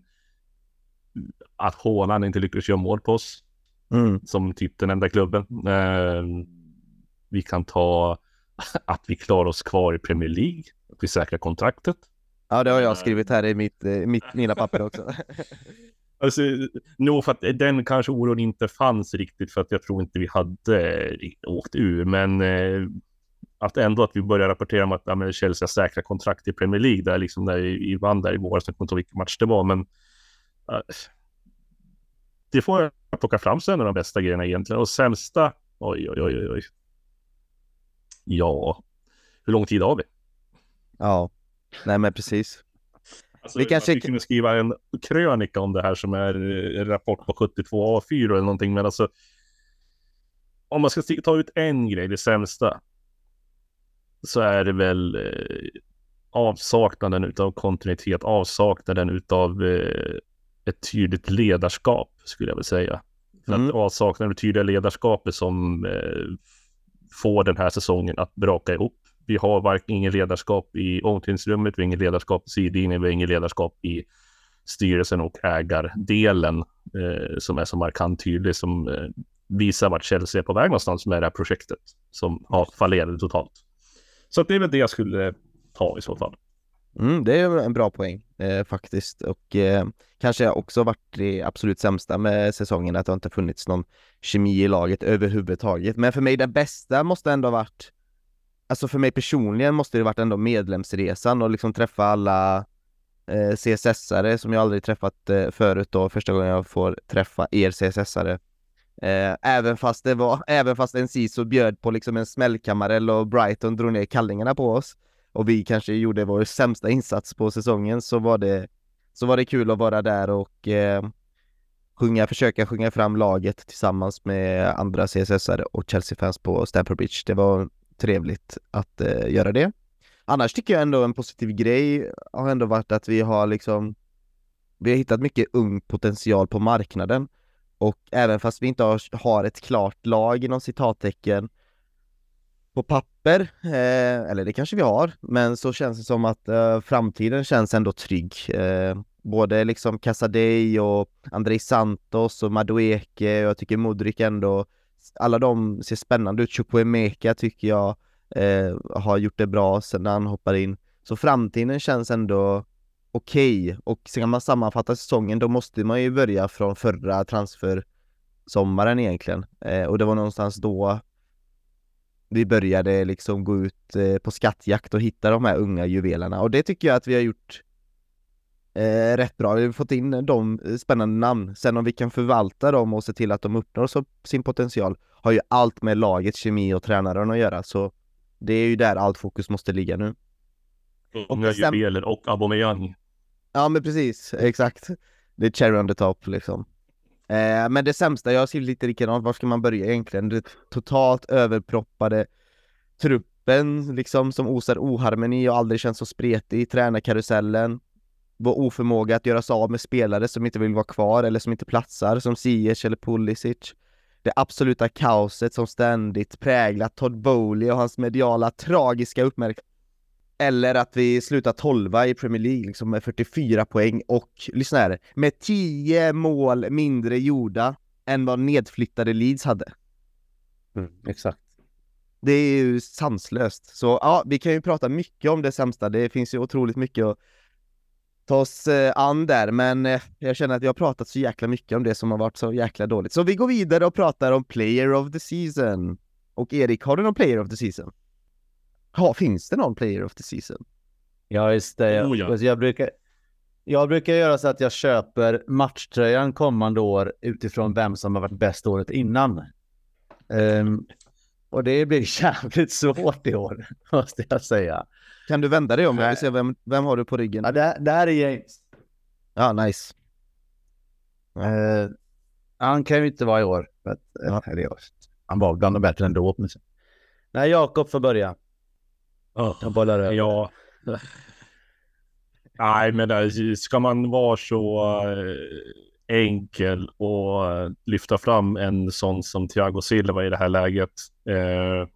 C: att Håland inte lyckades göra mål på oss. Mm. Som typ den enda klubben. Eh, vi kan ta att vi klarar oss kvar i Premier League. Att vi säkrar kontraktet.
A: Ja, det har jag skrivit här i mitt, eh, mitt, mina papper också.
C: alltså, nog för att den kanske oron inte fanns riktigt för att jag tror inte vi hade åkt ur. Men eh, att ändå att vi börjar rapportera om att ja, Chelsea säkra kontrakt i Premier League där liksom där i vann där i våras, jag kommer inte ihåg vilken match det var, men uh, det får jag plocka fram som en av de bästa grejerna egentligen. Och sämsta, oj, oj, oj, oj. Ja, hur lång tid har vi?
A: Ja, nej men precis.
C: Alltså, vi kanske kunde skriva en krönika om det här som är en rapport på 72 A4 eller någonting, men alltså om man ska ta ut en grej, det sämsta, så är det väl eh, avsaknaden utav kontinuitet, avsaknaden utav eh, ett tydligt ledarskap skulle jag vilja säga. För mm. att avsaknaden av tydliga ledarskapet som eh, får den här säsongen att braka ihop. Vi har varken ingen ledarskap i omklädningsrummet, vi har ingen ledarskap i sidlinjen, vi har ingen ledarskap i styrelsen och ägardelen eh, som är så markant tydlig som eh, visar vart Chelsea är på väg någonstans med det här projektet som har fallerat totalt. Så det är väl det jag skulle ta i så fall.
A: Mm, det är en bra poäng eh, faktiskt och eh, kanske också varit det absolut sämsta med säsongen att det inte funnits någon kemi i laget överhuvudtaget. Men för mig det bästa måste ändå ha varit alltså för mig personligen måste det varit ändå medlemsresan och liksom träffa alla eh, CSS-are som jag aldrig träffat eh, förut då, första gången jag får träffa er CSS-are. Eh, även fast det var, även fast NCISO bjöd på liksom en smällkamarell och Brighton drog ner kallingarna på oss och vi kanske gjorde vår sämsta insats på säsongen så var det, så var det kul att vara där och eh, sjunga, försöka sjunga fram laget tillsammans med andra CSS-are och Chelsea-fans på Stamford Bridge. Det var trevligt att eh, göra det. Annars tycker jag ändå en positiv grej har ändå varit att vi har liksom vi har hittat mycket ung potential på marknaden och även fast vi inte har, har ett klart lag inom citattecken på papper, eh, eller det kanske vi har, men så känns det som att eh, framtiden känns ändå trygg. Eh, både liksom Casadei och Andrei Santos och Madueke och jag tycker Modric ändå, alla de ser spännande ut. Chukwuemeka tycker jag eh, har gjort det bra sedan han hoppade in. Så framtiden känns ändå okej okay. och ska man sammanfatta säsongen då måste man ju börja från förra transfersommaren egentligen eh, och det var någonstans då vi började liksom gå ut eh, på skattjakt och hitta de här unga juvelerna och det tycker jag att vi har gjort eh, rätt bra. Vi har fått in de spännande namn. Sen om vi kan förvalta dem och se till att de uppnår så, sin potential har ju allt med lagets kemi och tränaren att göra. Så det är ju där allt fokus måste ligga nu.
C: Unga juveler och Aubameyang.
A: Ja men precis, exakt. Det är cherry on the top liksom. Eh, men det sämsta, jag har skrivit lite likadant, var ska man börja egentligen? Det totalt överproppade truppen liksom som osar oharmoni och aldrig känns så spretig tränarkarusellen vår oförmåga att göra sig av med spelare som inte vill vara kvar eller som inte platsar, som Ziyech eller Pulisic. Det absoluta kaoset som ständigt präglat Todd Bowley och hans mediala tragiska uppmärksamhet. Eller att vi slutar tolva i Premier League liksom med 44 poäng och, lyssna här, med 10 mål mindre gjorda än vad nedflyttade Leeds hade.
B: Mm, exakt.
A: Det är ju sanslöst. Så ja, vi kan ju prata mycket om det sämsta. Det finns ju otroligt mycket att ta oss eh, an där, men eh, jag känner att jag har pratat så jäkla mycket om det som har varit så jäkla dåligt. Så vi går vidare och pratar om Player of the Season. Och Erik, har du någon Player of the Season? Ja, finns det någon Player of the Season?
B: Ja, just det. Jag,
C: Oh, ja.
B: jag, brukar, jag brukar göra så att jag köper matchtröjan kommande år utifrån vem som har varit bäst året innan. Ehm, och det blir jävligt svårt i år, måste jag säga.
A: Kan du vända dig om? Jag vill se vem, vem har du på ryggen?
B: Ja, det, här- det här är James.
A: Ja, nice.
B: Eh, han kan ju inte vara i år. För att,
A: Ja.
B: eller, han var bland de bättre ändå. Nej, Jakob får börja. Jag bollar över.
C: Ja. Nej, men ska man vara så eh, enkel och eh, lyfta fram en sån som Thiago Silva i det här läget. Eh,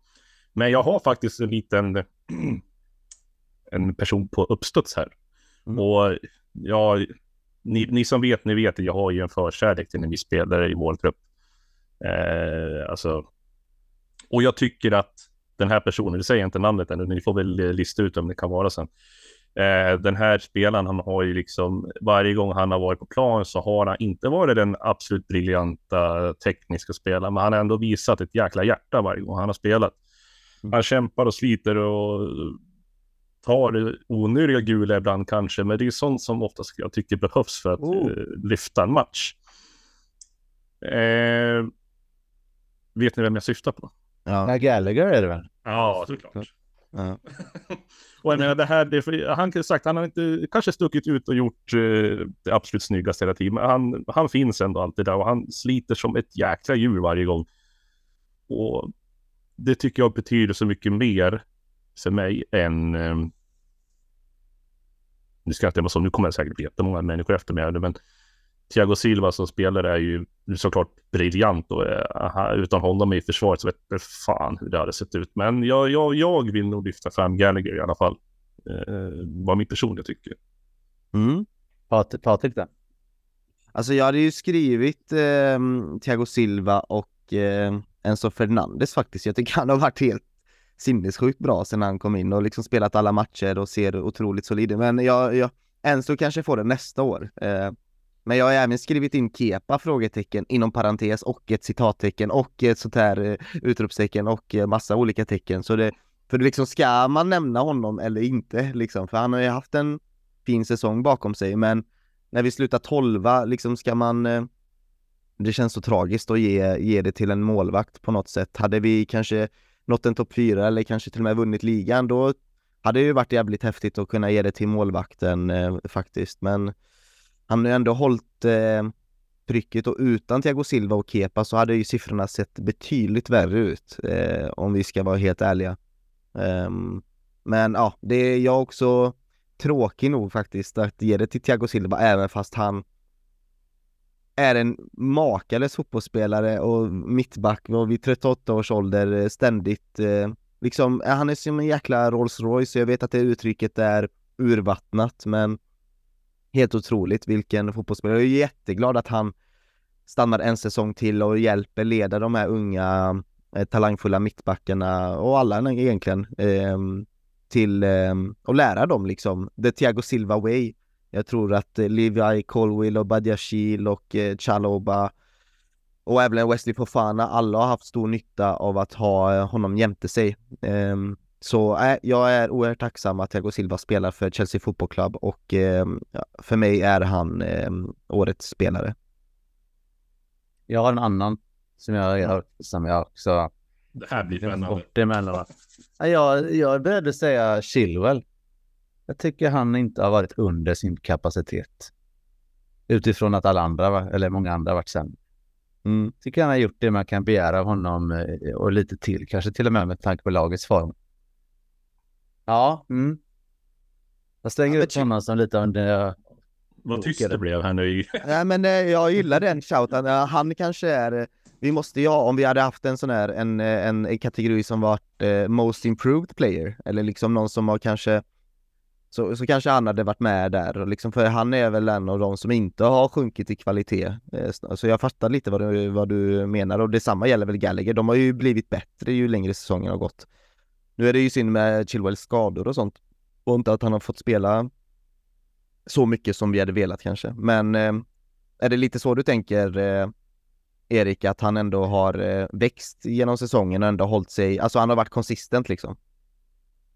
C: Men jag har faktiskt en liten en person på uppstuds här.
A: Mm.
C: Och ja, ni, ni som vet, ni vet att jag har ju en förkärlek till en viss spelare i vår trupp. Eh, alltså, och jag tycker att den här personen, det säger jag inte namnet ännu, ni får väl eh, lista ut om det kan vara sen. Eh, den här spelaren, han har ju liksom, varje gång han har varit på plan så har han inte varit den absolut briljanta tekniska spelaren, men han har ändå visat ett jäkla hjärta varje gång han har spelat.
A: Mm.
C: Han kämpar och sliter och tar onödiga gula ibland kanske, men det är sånt som oftast jag tycker behövs för att
A: Oh.
C: eh, lyfta en match. Eh, vet ni vem jag syftar på?
A: Ja.
B: Nej, Gallagher är det väl?
C: Ja, såklart.
A: ja.
C: Och jag menar det här, det, för- han kan sagt, han har inte kanske stuckit ut och gjort eh, det absolut snyggaste hela tiden, men han, han finns ändå alltid där och han sliter som ett jäkla djur varje gång. Och det tycker jag betyder så mycket mer för mig än... Eh, nu ska jag inte vara så, nu kommer jag säkert bli jättemånga människor efter mig, men Thiago Silva som spelare är ju såklart briljant och eh, aha, utan honom i försvaret så vet jag fan hur det hade sett ut. Men jag, jag, jag vill nog lyfta fram Gallagher i alla fall. Eh, vad min personliga tycker.
A: Mm.
B: Pat- Patrik där.
A: Alltså jag hade ju skrivit eh, Thiago Silva och eh, Enzo Fernandes faktiskt. Jag tycker han har varit helt sinnessjukt bra sedan han kom in och liksom spelat alla matcher och ser otroligt solid. Men jag, jag, Enzo kanske får det nästa år. Eh, men jag har även skrivit in Kepa frågetecken inom parentes och ett citattecken och ett sånt här eh, utropstecken och eh, massa olika tecken. Så det, För liksom ska man nämna honom eller inte liksom? För han har ju haft en fin säsong bakom sig men när vi slutar tolva liksom ska man eh, det känns så tragiskt att ge, ge det till en målvakt på något sätt. Hade vi kanske nått en topp fyra eller kanske till och med vunnit ligan då hade det ju varit jävligt häftigt att kunna ge det till målvakten eh, faktiskt men han har ju ändå hållit eh, trycket och utan Thiago Silva och Kepa så hade ju siffrorna sett betydligt värre ut eh, om vi ska vara helt ärliga. Um, men ja, det är jag också tråkig nog faktiskt att ge det till Thiago Silva även fast han är en makalös fotbollsspelare och mittback och vid 38 års ålder eh, ständigt eh, liksom, eh, han är som en jäkla Rolls Royce, jag vet att det uttrycket är urvattnat men helt otroligt vilken fotbollsspelare. Jag är jätteglad att han stannar en säsong till och hjälper leda de här unga eh, talangfulla mittbackarna och alla egentligen eh, till eh, att lära dem liksom the Thiago Silva way. Jag tror att eh, Levi Colwill och Badiashil och eh, Chaloba och även Wesley Fofana, alla har haft stor nytta av att ha eh, honom jämte sig. Ehm, så äh, jag är oerhört tacksam att Thiago Silva spelar för Chelsea Football Club och eh, för mig är han eh, årets spelare.
B: Jag har en annan som jag, jag, som jag också...
C: Det här blir spännande.
B: Jag, jag är beredd att säga Chilwell. Jag tycker han inte har varit under sin kapacitet. Utifrån att alla andra, eller många andra, varit sämre. Mm. Tycker han har gjort det man kan begära av honom eh, och lite till, kanske till och med med tanke på lagets form. Ja, mm. Jag slänger ja, ut honom som lite av en...
C: Vad tyst det blev här nu.
A: Nej men eh, jag gillar den shouten. Han kanske är... Vi måste ju ha, om vi hade haft en sån här, en, en kategori som varit eh, Most Improved Player, eller liksom någon som har kanske så, så kanske han hade varit med där, liksom, för han är väl en av de som inte har sjunkit i kvalitet. Eh, så jag fattar lite vad du, vad du menar och detsamma gäller väl Gallagher. De har ju blivit bättre ju längre säsongen har gått. Nu är det ju synd med Chilwells skador och sånt och inte att han har fått spela så mycket som vi hade velat kanske. Men eh, är det lite så du tänker eh, Erik, att han ändå har eh, växt genom säsongen och ändå hållit sig, alltså han har varit konsistent liksom?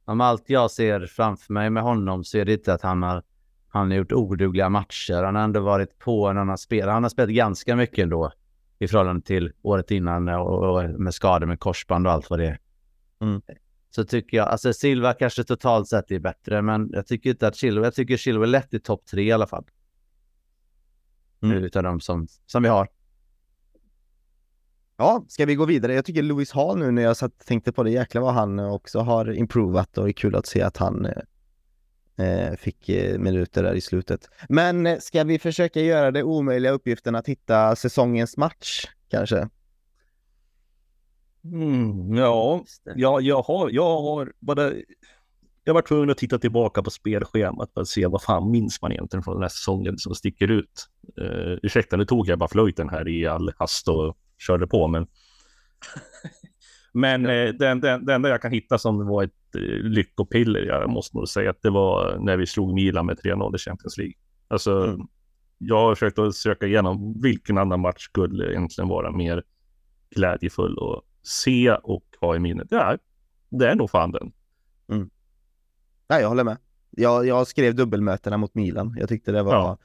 B: Om allt jag ser framför mig med honom så är det inte att han har, han har gjort odugliga matcher. Han har ändå varit på han har spelat. Han har spelat ganska mycket ändå i förhållande till året innan och, och med skador med korsband och allt vad det är. Mm så tycker jag, alltså Silva kanske totalt sett är bättre, men jag tycker inte att Silva, jag tycker är lätt i topp tre i alla fall. Mm. Utav de som, som vi har.
A: Ja, ska vi gå vidare? Jag tycker Louis Hall nu när jag satt, tänkte på det, jäklar vad han också har improvat och det är kul att se att han eh, eh fick eh, minuter där i slutet. Men eh, ska vi försöka göra det omöjliga uppgiften att hitta säsongens match kanske?
C: Mm, ja, ja, jag har, jag har bara... Jag var tvungen att titta tillbaka på spelschemat för att se vad fan minns man egentligen från den här säsongen som sticker ut. Uh, ursäkta, nu tog jag bara flöjten här i all hast och körde på, men... men uh, den, den, den enda jag kan hitta som var ett uh, lyckopiller, jag måste nog säga att det var när vi slog Milan med 3-0 i Champions League. Alltså, mm. jag har försökt att söka igenom vilken annan match skulle egentligen vara mer glädjefull och se och ha i minnet. Ja, det är nog fan den.
A: Mm. Nej, jag håller med. Jag, jag skrev dubbelmötena mot Milan. Jag tyckte det var... Ja.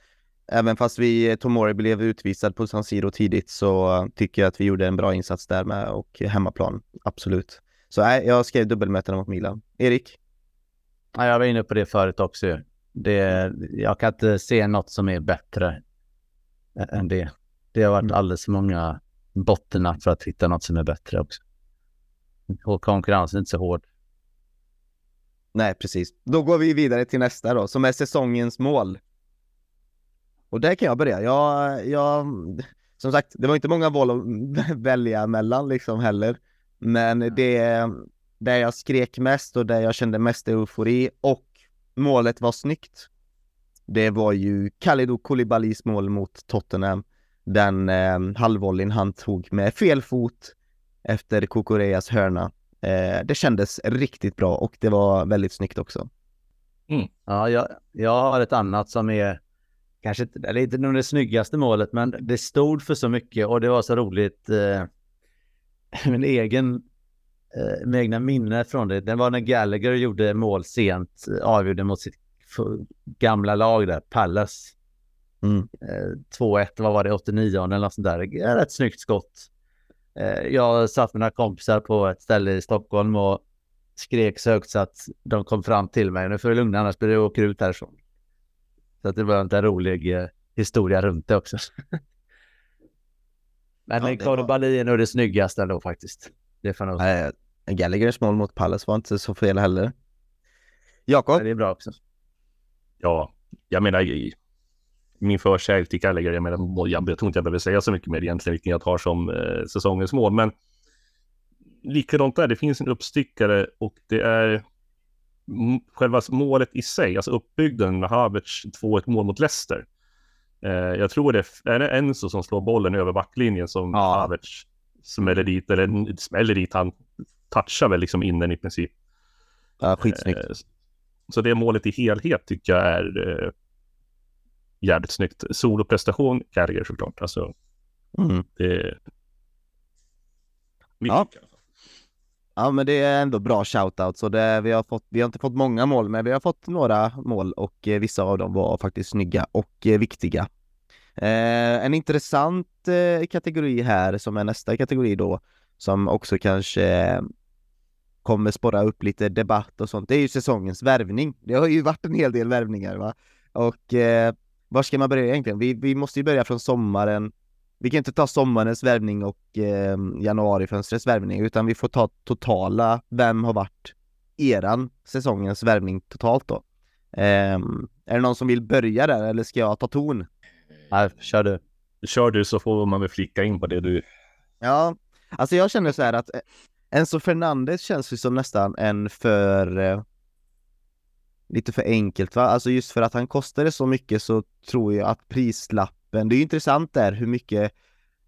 A: Även fast vi, Tomori blev utvisad på San Siro tidigt så tycker jag att vi gjorde en bra insats där med och hemmaplan. Absolut. Så nej, jag skrev dubbelmötena mot Milan. Erik?
B: Ja, jag var inne på det förut också. Det, jag kan inte se något som är bättre än det. Det har varit mm. alldeles för många bottennapp för att hitta något som är bättre också. Och konkurrensen är inte så hård.
A: Nej, precis. Då går vi vidare till nästa då, som är säsongens mål. Och där kan jag börja. Jag, jag, som sagt, det var inte många val att välja mellan liksom heller. Men det, där jag skrek mest och där jag kände mest eufori och målet var snyggt. Det var ju Kalidou Koulibalys mål mot Tottenham den eh, halvvolleyn han tog med fel fot efter Kukureas hörna. Eh, det kändes riktigt bra och det var väldigt snyggt också.
B: Mm. Ja, jag, jag har ett annat som är kanske inte, eller inte det snyggaste målet, men det stod för så mycket och det var så roligt. Eh, min egen eh, med egna minnen från det. Det var när Gallagher gjorde mål sent, eh, avgjorde mot sitt gamla lag där, Palace. Mm. Eh, 2-1, vad var det, 89 eller något sånt där. Rätt snyggt skott. Eh, jag satt med några kompisar på ett ställe i Stockholm och skrek så högt så att de kom fram till mig. Nu får du lugna annars blir du åker ut härifrån. Så att det var en rolig eh, historia runt det också. Men ja, Koulibaly var... är nog det snyggaste ändå faktiskt. Det får nog
A: Nej, Gallaghers mål mot Palace var inte så fel heller. Jakob?
B: Det är bra också.
C: Ja, jag menar min förkärlek till Gallagher, jag menar, jag, jag tror inte jag behöver säga så mycket mer egentligen vilken jag tar som eh, säsongens mål, men likadant där, det finns en uppstickare och det är själva målet i sig, alltså uppbyggnaden med Havertz 2-1 mål mot Leicester. Eh, jag tror det är, det Enzo som slår bollen över backlinjen som ja. Havertz smäller dit, eller smäller dit, han touchar väl liksom in den i princip.
A: Ja, skitsnyggt. Eh,
C: så det målet i helhet tycker jag är eh, jävligt snyggt. Soloprestation, Gallagher såklart. Alltså, mm. det...
A: Ja. ja, men det är ändå bra shoutout. Så det, vi, har fått, vi har inte fått många mål, men vi har fått några mål och eh, vissa av dem var faktiskt snygga och eh, viktiga. Eh, en intressant eh, kategori här som är nästa kategori då, som också kanske kommer spåra upp lite debatt och sånt. Det är ju säsongens värvning. Det har ju varit en hel del värvningar va? Och eh, var ska man börja egentligen? Vi, vi måste ju börja från sommaren. Vi kan inte ta sommarens värvning och eh, januarifönstrets värvning, utan vi får ta totala. Vem har varit eran säsongens värvning totalt då? Eh, är det någon som vill börja där eller ska jag ta ton?
B: Nej, kör du.
C: Kör du så får man väl flicka in på det du.
A: Ja, alltså jag känner så här att eh, Enzo Fernandez känns ju som nästan en för eh, lite för enkelt va? Alltså just för att han kostade så mycket så tror jag att prislappen, det är ju intressant där hur mycket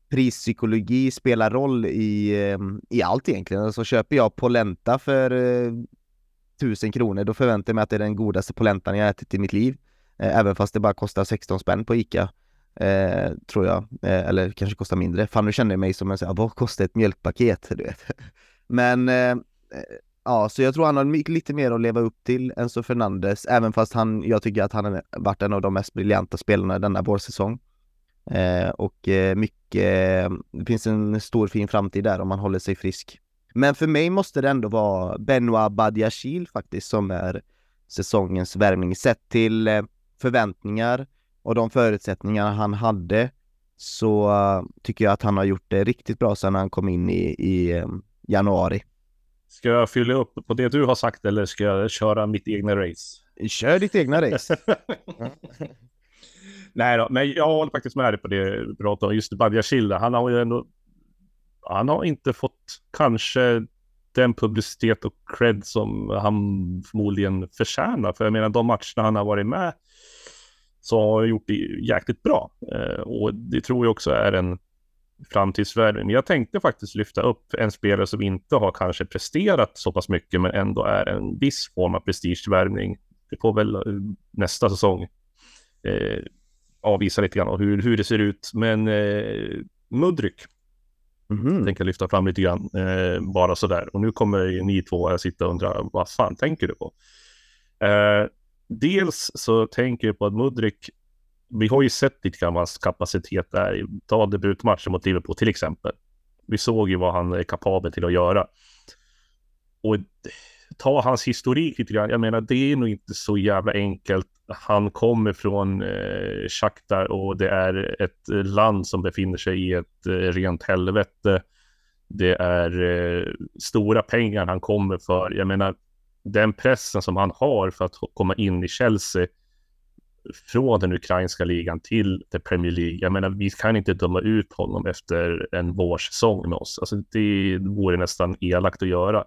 A: prispsykologi spelar roll i, ehm, i allt egentligen. Alltså köper jag polenta för eh, tusen kronor, då förväntar jag mig att det är den godaste polentan jag ätit i mitt liv. Eh, även fast det bara kostar 16 spänn på ICA. Eh, tror jag, eh, eller kanske kostar mindre. Fan nu känner jag mig som en sån vad kostar ett mjölkpaket? Du vet. Men eh, Ja, så jag tror han har lite mer att leva upp till än så Fernandes, även fast han, jag tycker att han har varit en av de mest briljanta spelarna denna vårsäsong. Eh, och eh, mycket, det finns en stor fin framtid där om han håller sig frisk. Men för mig måste det ändå vara Benoit Badiachil faktiskt som är säsongens värvning. Sett till eh, förväntningar och de förutsättningar han hade så eh, tycker jag att han har gjort det riktigt bra sedan han kom in i, i eh, januari.
C: Ska jag fylla upp på det du har sagt eller ska jag köra mitt egna race?
A: Kör ditt egna race.
C: Nej då, men jag håller faktiskt med dig på det du pratar om. Just Badiashil, han har ju ändå... Han har inte fått kanske den publicitet och cred som han förmodligen förtjänar. För jag menar, de matcherna han har varit med så har han gjort det jäkligt bra. Eh, och det tror jag också är en framtidsvärden. Jag tänkte faktiskt lyfta upp en spelare som inte har kanske presterat så pass mycket men ändå är en viss form av prestigevärvning. Det får väl eh, nästa säsong eh, avvisa lite grann hur, hur det ser ut. Men eh, Mudryk mm -hmm. tänker jag lyfta fram lite grann, eh, bara sådär. Och nu kommer ni två att sitta och undra, vad fan tänker du på? Eh, dels så tänker jag på att Mudryk vi har ju sett lite grann vad hans kapacitet är. Ta debutmatchen mot Liverpool till exempel. Vi såg ju vad han är kapabel till att göra. Och ta hans historik lite grann. Jag menar, det är nog inte så jävla enkelt. Han kommer från eh, Shakhtar och det är ett land som befinner sig i ett eh, rent helvete. Det är eh, stora pengar han kommer för. Jag menar, den pressen som han har för att komma in i Chelsea från den ukrainska ligan till the Premier League. Jag menar, vi kan inte döma ut honom efter en vårsäsong med oss. Alltså, det vore nästan elakt att göra.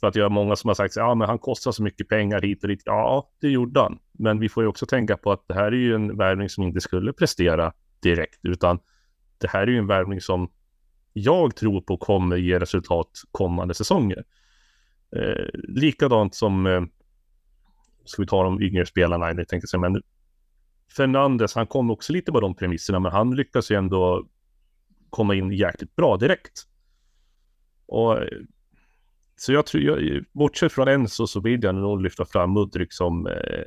C: För att jag har många som har sagt ja men han kostar så mycket pengar hit och dit. Ja, det gjorde han. Men vi får ju också tänka på att det här är ju en värvning som inte skulle prestera direkt, utan det här är ju en värvning som jag tror på kommer ge resultat kommande säsonger. Eh, likadant som eh, ska vi ta de yngre spelarna, jag tänkte säga, men Fernandes, han kom också lite på de premisserna, men han lyckas ju ändå komma in jäkligt bra direkt. Och så jag tror, jag, bortsett från Enzo så vill jag nog lyfta fram Mudryk som eh,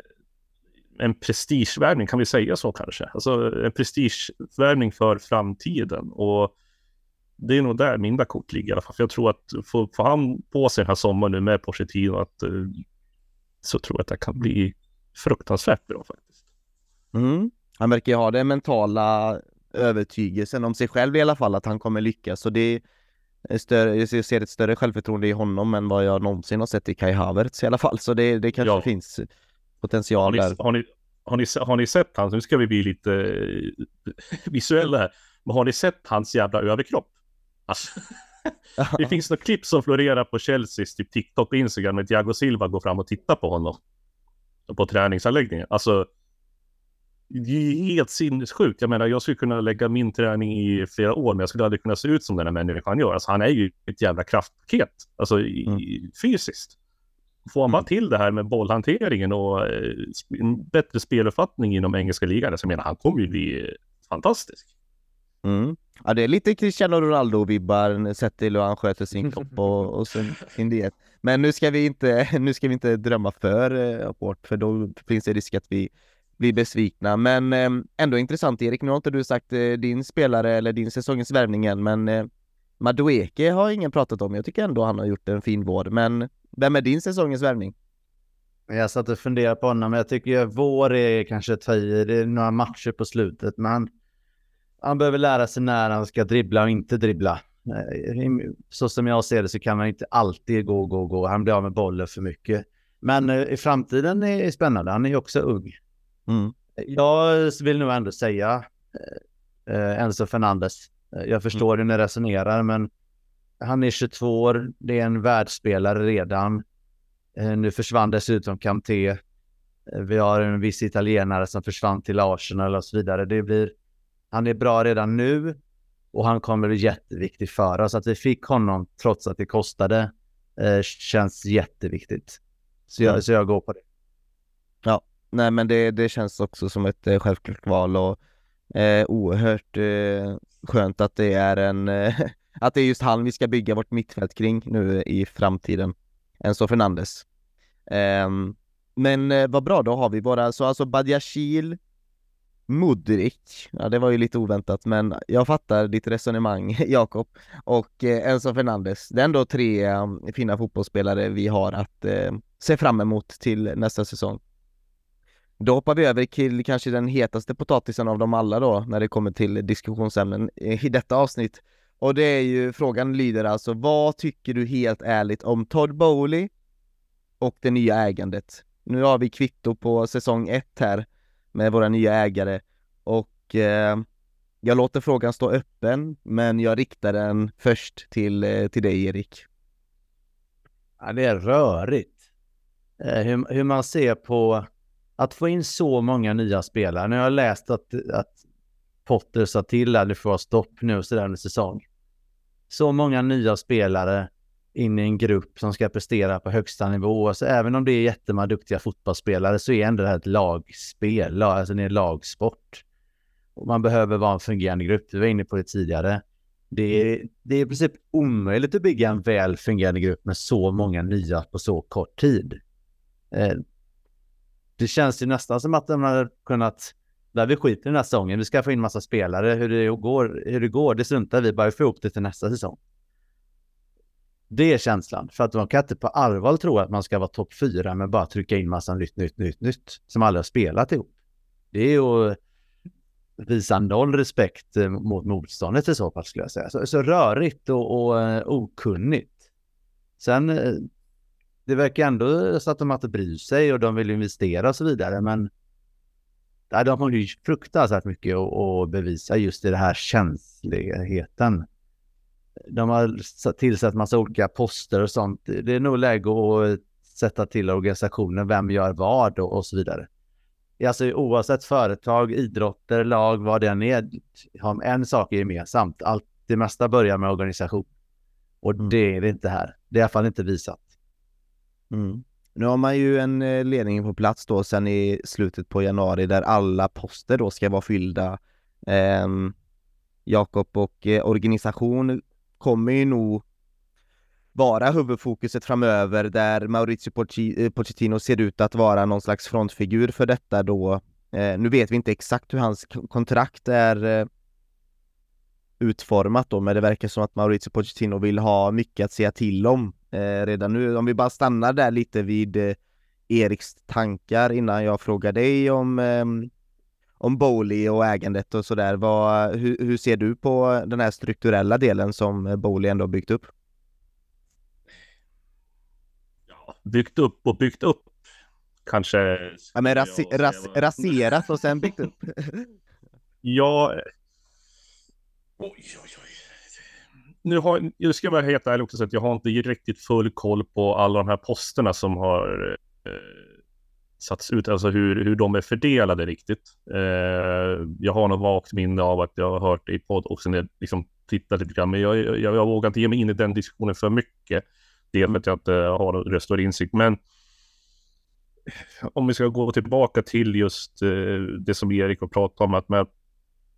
C: en prestigevärvning, kan vi säga så kanske? Alltså en prestigevärvning för framtiden. Och det är nog där mina kort ligger i alla fall. För jag tror att får, får han på sig den här sommaren nu med Pochettino att, eh, så tror jag att det kan bli fruktansvärt bra faktiskt.
A: Mm. Han verkar ju ha den mentala övertygelsen om sig själv i alla fall att han kommer lyckas. Så det större, jag ser ett större självförtroende i honom än vad jag någonsin har sett i Kai Havertz i alla fall. Så det, det kanske ja. finns potential
C: har ni,
A: där.
C: Har ni, har ni, har ni sett hans, nu ska vi bli lite visuella här, men har ni sett hans jävla överkropp? Alltså, det finns något klipp som florerar på Chelseas typ TikTok och Instagram när Thiago Silva går fram och tittar på honom. På träningsanläggningen. Alltså, det är helt sinnessjukt. Jag menar, jag skulle kunna lägga min träning i flera år, men jag skulle aldrig kunna se ut som den här människan gör. Alltså, han är ju ett jävla kraftpaket, alltså i, mm. fysiskt. Får han bara mm. till det här med bollhanteringen och eh, bättre speluppfattning inom engelska ligan, så jag menar, han kommer ju bli fantastisk.
A: Mm. Ja, det är lite Cristiano Ronaldo-vibbar sett till hur han sköter sin kropp och, och sin, sin diet. Men nu ska vi inte, nu ska vi inte drömma för eh, hårt, för då finns det risk att vi blir besvikna. Men eh, ändå intressant Erik, nu har inte du sagt eh, din spelare eller din säsongens värvning än, men eh, Madueke har ingen pratat om. Jag tycker ändå han har gjort en fin vår. Men vem är din säsongens värvning?
B: Jag satt och funderade på honom, men jag tycker vår är kanske ta i. Det är några matcher på slutet, men han behöver lära sig när han ska dribbla och inte dribbla. Så som jag ser det så kan man inte alltid gå, gå, gå. Han blir av med bollen för mycket. Men eh, i framtiden är det spännande. Han är ju också ung. Mm. Jag vill nog ändå säga eh, Enzo Fernandes. Jag förstår mm. hur ni resonerar, men han är 22 år. Det är en världsspelare redan. Eh, nu försvann dessutom Kanté. Eh, vi har en viss italienare som försvann till Arsenal och så vidare. Det blir, han är bra redan nu och han kommer bli jätteviktig för oss. Att vi fick honom trots att det kostade eh, känns jätteviktigt. Så jag, mm. så jag går på det.
A: Ja, nej men det, det känns också som ett eh, självklart val och eh, oerhört eh, skönt att det är en eh, att det är just han vi ska bygga vårt mittfält kring nu i framtiden. Enzo Fernandes. Um, men eh, vad bra, då har vi våra, så alltså Badiashil, Mudrik, ja det var ju lite oväntat men jag fattar ditt resonemang Jakob och eh, Enzo Fernandes. Det är ändå tre eh, fina fotbollsspelare vi har att eh, se fram emot till nästa säsong. Då hoppar vi över till kanske den hetaste potatisen av dem alla då när det kommer till diskussionsämnen eh, i detta avsnitt. Och det är ju, frågan lyder alltså, vad tycker du helt ärligt om Todd Bowley och det nya ägandet? Nu har vi kvitto på säsong ett här med våra nya ägare och eh, jag låter frågan stå öppen, men jag riktar den först till, eh, till dig Erik.
B: Ja, det är rörigt. Eh, hur, hur, man ser på att få in så många nya spelare. Nu har jag läst att, att Potter sa till att det får stopp nu så där under säsong. Så många nya spelare in i en grupp som ska prestera på högsta nivå. Alltså, även om det är jättemånga duktiga fotbollsspelare så är ändå det här ett lagspel, alltså det är lagsport. Och man behöver vara en fungerande grupp, vi var inne på det tidigare. Det är, det är i princip omöjligt att bygga en väl fungerande grupp med så många nya på så kort tid. Eh, det känns ju nästan som att de hade kunnat där vi skiter i den här säsongen. Vi ska få in massa spelare. Hur det går, hur det, går det struntar vi bara Vi får ihop det till nästa säsong. Det är känslan. För att man kan inte på allvar tro att man ska vara topp fyra med bara trycka in massa nytt, nytt, nytt, nytt som aldrig har spelat ihop. Det är ju visa noll respekt eh, mot motståndet i så fall skulle jag säga. Så, så rörigt och, och eh, okunnigt. Sen, eh, det verkar ändå så att de inte bryr sig och de vill investera och så vidare, men de har ju fruktansvärt mycket att bevisa just i den här känsligheten. De har tillsatt massa olika poster och sånt. Det är nog läge att sätta till organisationen, vem gör vad och, och så vidare. Alltså oavsett företag, idrotter, lag, vad det än är, har en sak gemensamt. Allt, det mesta börjar med organisation. Och mm. det är det inte här. Det är i alla fall inte visat.
A: Mm. Nu har man ju en eh, ledning på plats då sen i slutet på januari där alla poster då ska vara fyllda. Eh, Jakob och eh, organisation kommer ju nog vara huvudfokuset framöver där Maurizio eh, Pochettino ser ut att vara någon slags frontfigur för detta då. Eh, nu vet vi inte exakt hur hans kontrakt är eh, utformat då, men det verkar som att Maurizio Pochettino vill ha mycket att säga till om eh, redan nu. Om vi bara stannar där lite vid eh, Eriks tankar innan jag frågar dig om eh, om Bowley och ägandet och sådär. Hur, hur ser du på den här strukturella delen som Bowley ändå byggt upp?
C: Ja, byggt upp och byggt upp. Kanske.
A: Ja, men rasi ras raserat och sen byggt upp.
C: ja. Oj, oj, oj. Nu har, jag ska vara helt ärlig också, att jag har inte riktigt full koll på alla de här posterna som har eh, satts ut, alltså hur, hur de är fördelade riktigt. Eh, jag har något vagt minne av att jag har hört det i podd och sen liksom tittat lite grann, men jag, jag, jag vågar inte ge mig in i den diskussionen för mycket. Det för att jag inte har någon röst och insikt, men om vi ska gå tillbaka till just eh, det som Erik har pratat om, att med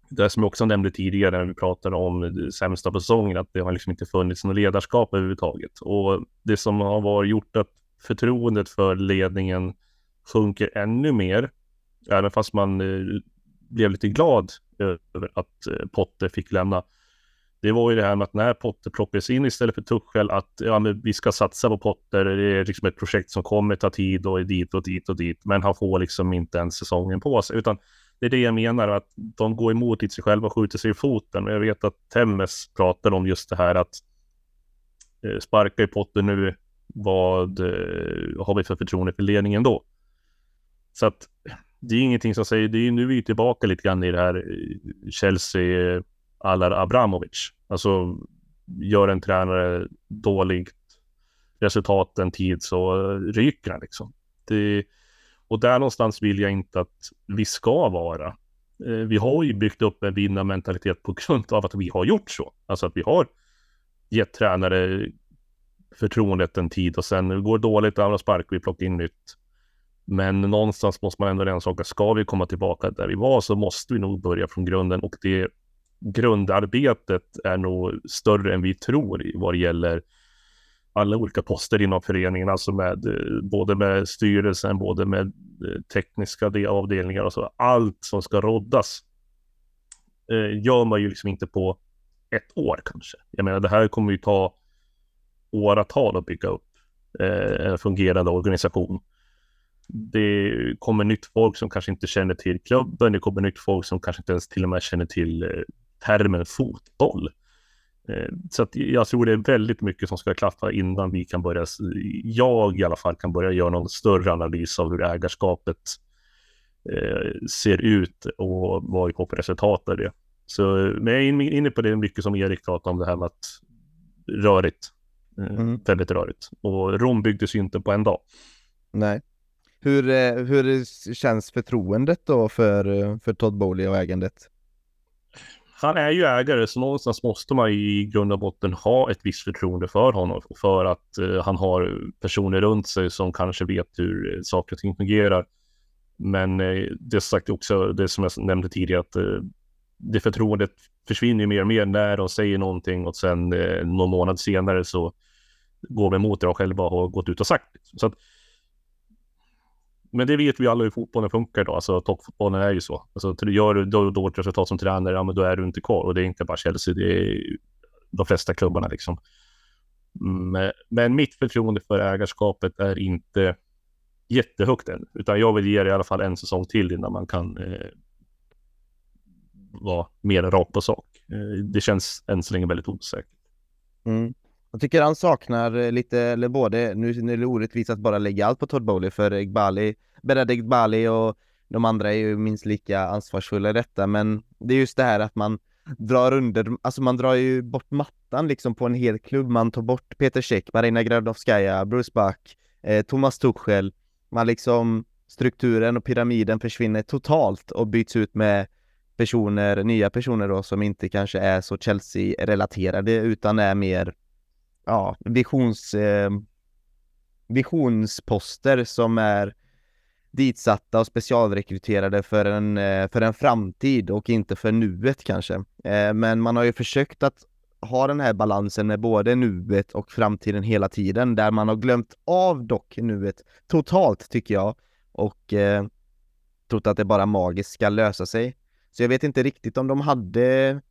C: det som jag också nämnde tidigare när vi pratade om sämsta på säsongen, att det har liksom inte funnits något ledarskap överhuvudtaget. Och det som har varit gjort att förtroendet för ledningen sjunker ännu mer, även fast man eh, blev lite glad över att eh, Potter fick lämna. Det var ju det här med att när Potter plockades in istället för Tuchel att ja, men vi ska satsa på Potter. Det är liksom ett projekt som kommer ta tid och är dit och dit och dit. Men han får liksom inte ens säsongen på sig. Utan det är det jag menar, att de går emot sig själva och skjuter sig i foten. Och jag vet att Temmes pratar om just det här att eh, sparka i Potter nu. Vad eh, har vi för förtroende för ledningen då? Så att det är ingenting som säger, det är nu vi är tillbaka lite grann i det här eh, Chelsea Alar Abramovic. Alltså gör en tränare dåligt resultat en tid så ryker han liksom. Det, och där någonstans vill jag inte att vi ska vara. Eh, vi har ju byggt upp en vinnarmentalitet på grund av att vi har gjort så. Alltså att vi har gett tränare förtroendet en tid och sen går det dåligt, andra sparkar vi, plockar in nytt. Men någonstans måste man ändå rannsaka, ska vi komma tillbaka där vi var så måste vi nog börja från grunden och det grundarbetet är nog större än vi tror vad det gäller alla olika poster inom föreningen, alltså med eh, både med styrelsen, både med eh, tekniska avdelningar och så. Allt som ska roddas eh, gör man ju liksom inte på ett år kanske. Jag menar, det här kommer ju ta åratal att bygga upp eh, en fungerande organisation det kommer nytt folk som kanske inte känner till klubben. Det kommer nytt folk som kanske inte ens till och med känner till eh, termen fotboll. Eh, så jag tror det är väldigt mycket som ska klaffa innan vi kan börja, jag i alla fall, kan börja göra någon större analys av hur ägarskapet eh, ser ut och vad vi får för resultat av det. Så, men jag är inne på det mycket som Erik pratade om, det här med att rörigt. Mm. Väldigt rörigt. Och Rom byggdes ju inte på en dag.
A: Nej. Hur, eh, hur känns förtroendet då för, eh, för Todd Bowley och ägandet?
C: Han är ju ägare, så någonstans måste man i grund och botten ha ett visst förtroende för honom. För att eh, han har personer runt sig som kanske vet hur eh, saker och ting fungerar. Men eh, det sagt också, det som jag nämnde tidigare, att eh, det förtroendet försvinner mer och mer när de säger någonting och sen eh, någon månad senare så går vi emot det de själva har gått ut och sagt. Så att men det vet vi alla hur fotbollen funkar då. Alltså toppfotbollen är ju så. Alltså, gör du då dåligt resultat som tränare, ja men då är du inte kvar. Och det är inte bara Chelsea, det är de flesta klubbarna liksom. Men, men mitt förtroende för ägarskapet är inte jättehögt än. Utan jag vill ge det i alla fall en säsong till innan man kan eh, vara mer rakt på sak. Eh, det känns än så länge väldigt osäkert.
A: Mm. Jag tycker han saknar eh, lite, eller både, nu, är det orättvist att bara lägga allt på Todd Bowley för Igbali, Berad Igbali och de andra är ju minst lika ansvarsfulla i detta men det är just det här att man drar under, alltså man drar ju bort mattan liksom på en hel klubb, man tar bort Peter Cech, Marina Gradovskaja, Bruce Buck, eh, Thomas Tuchel, man liksom strukturen och pyramiden försvinner totalt och byts ut med personer, nya personer då som inte kanske är så Chelsea-relaterade utan är mer ja, visions, eh, visionsposter som är ditsatta och specialrekryterade för en, eh, för en framtid och inte för nuet kanske. Eh, men man har ju försökt att ha den här balansen med både nuet och framtiden hela tiden, där man har glömt av dock nuet totalt tycker jag och eh, trott att det bara magiskt ska lösa sig. Så jag vet inte riktigt om de hade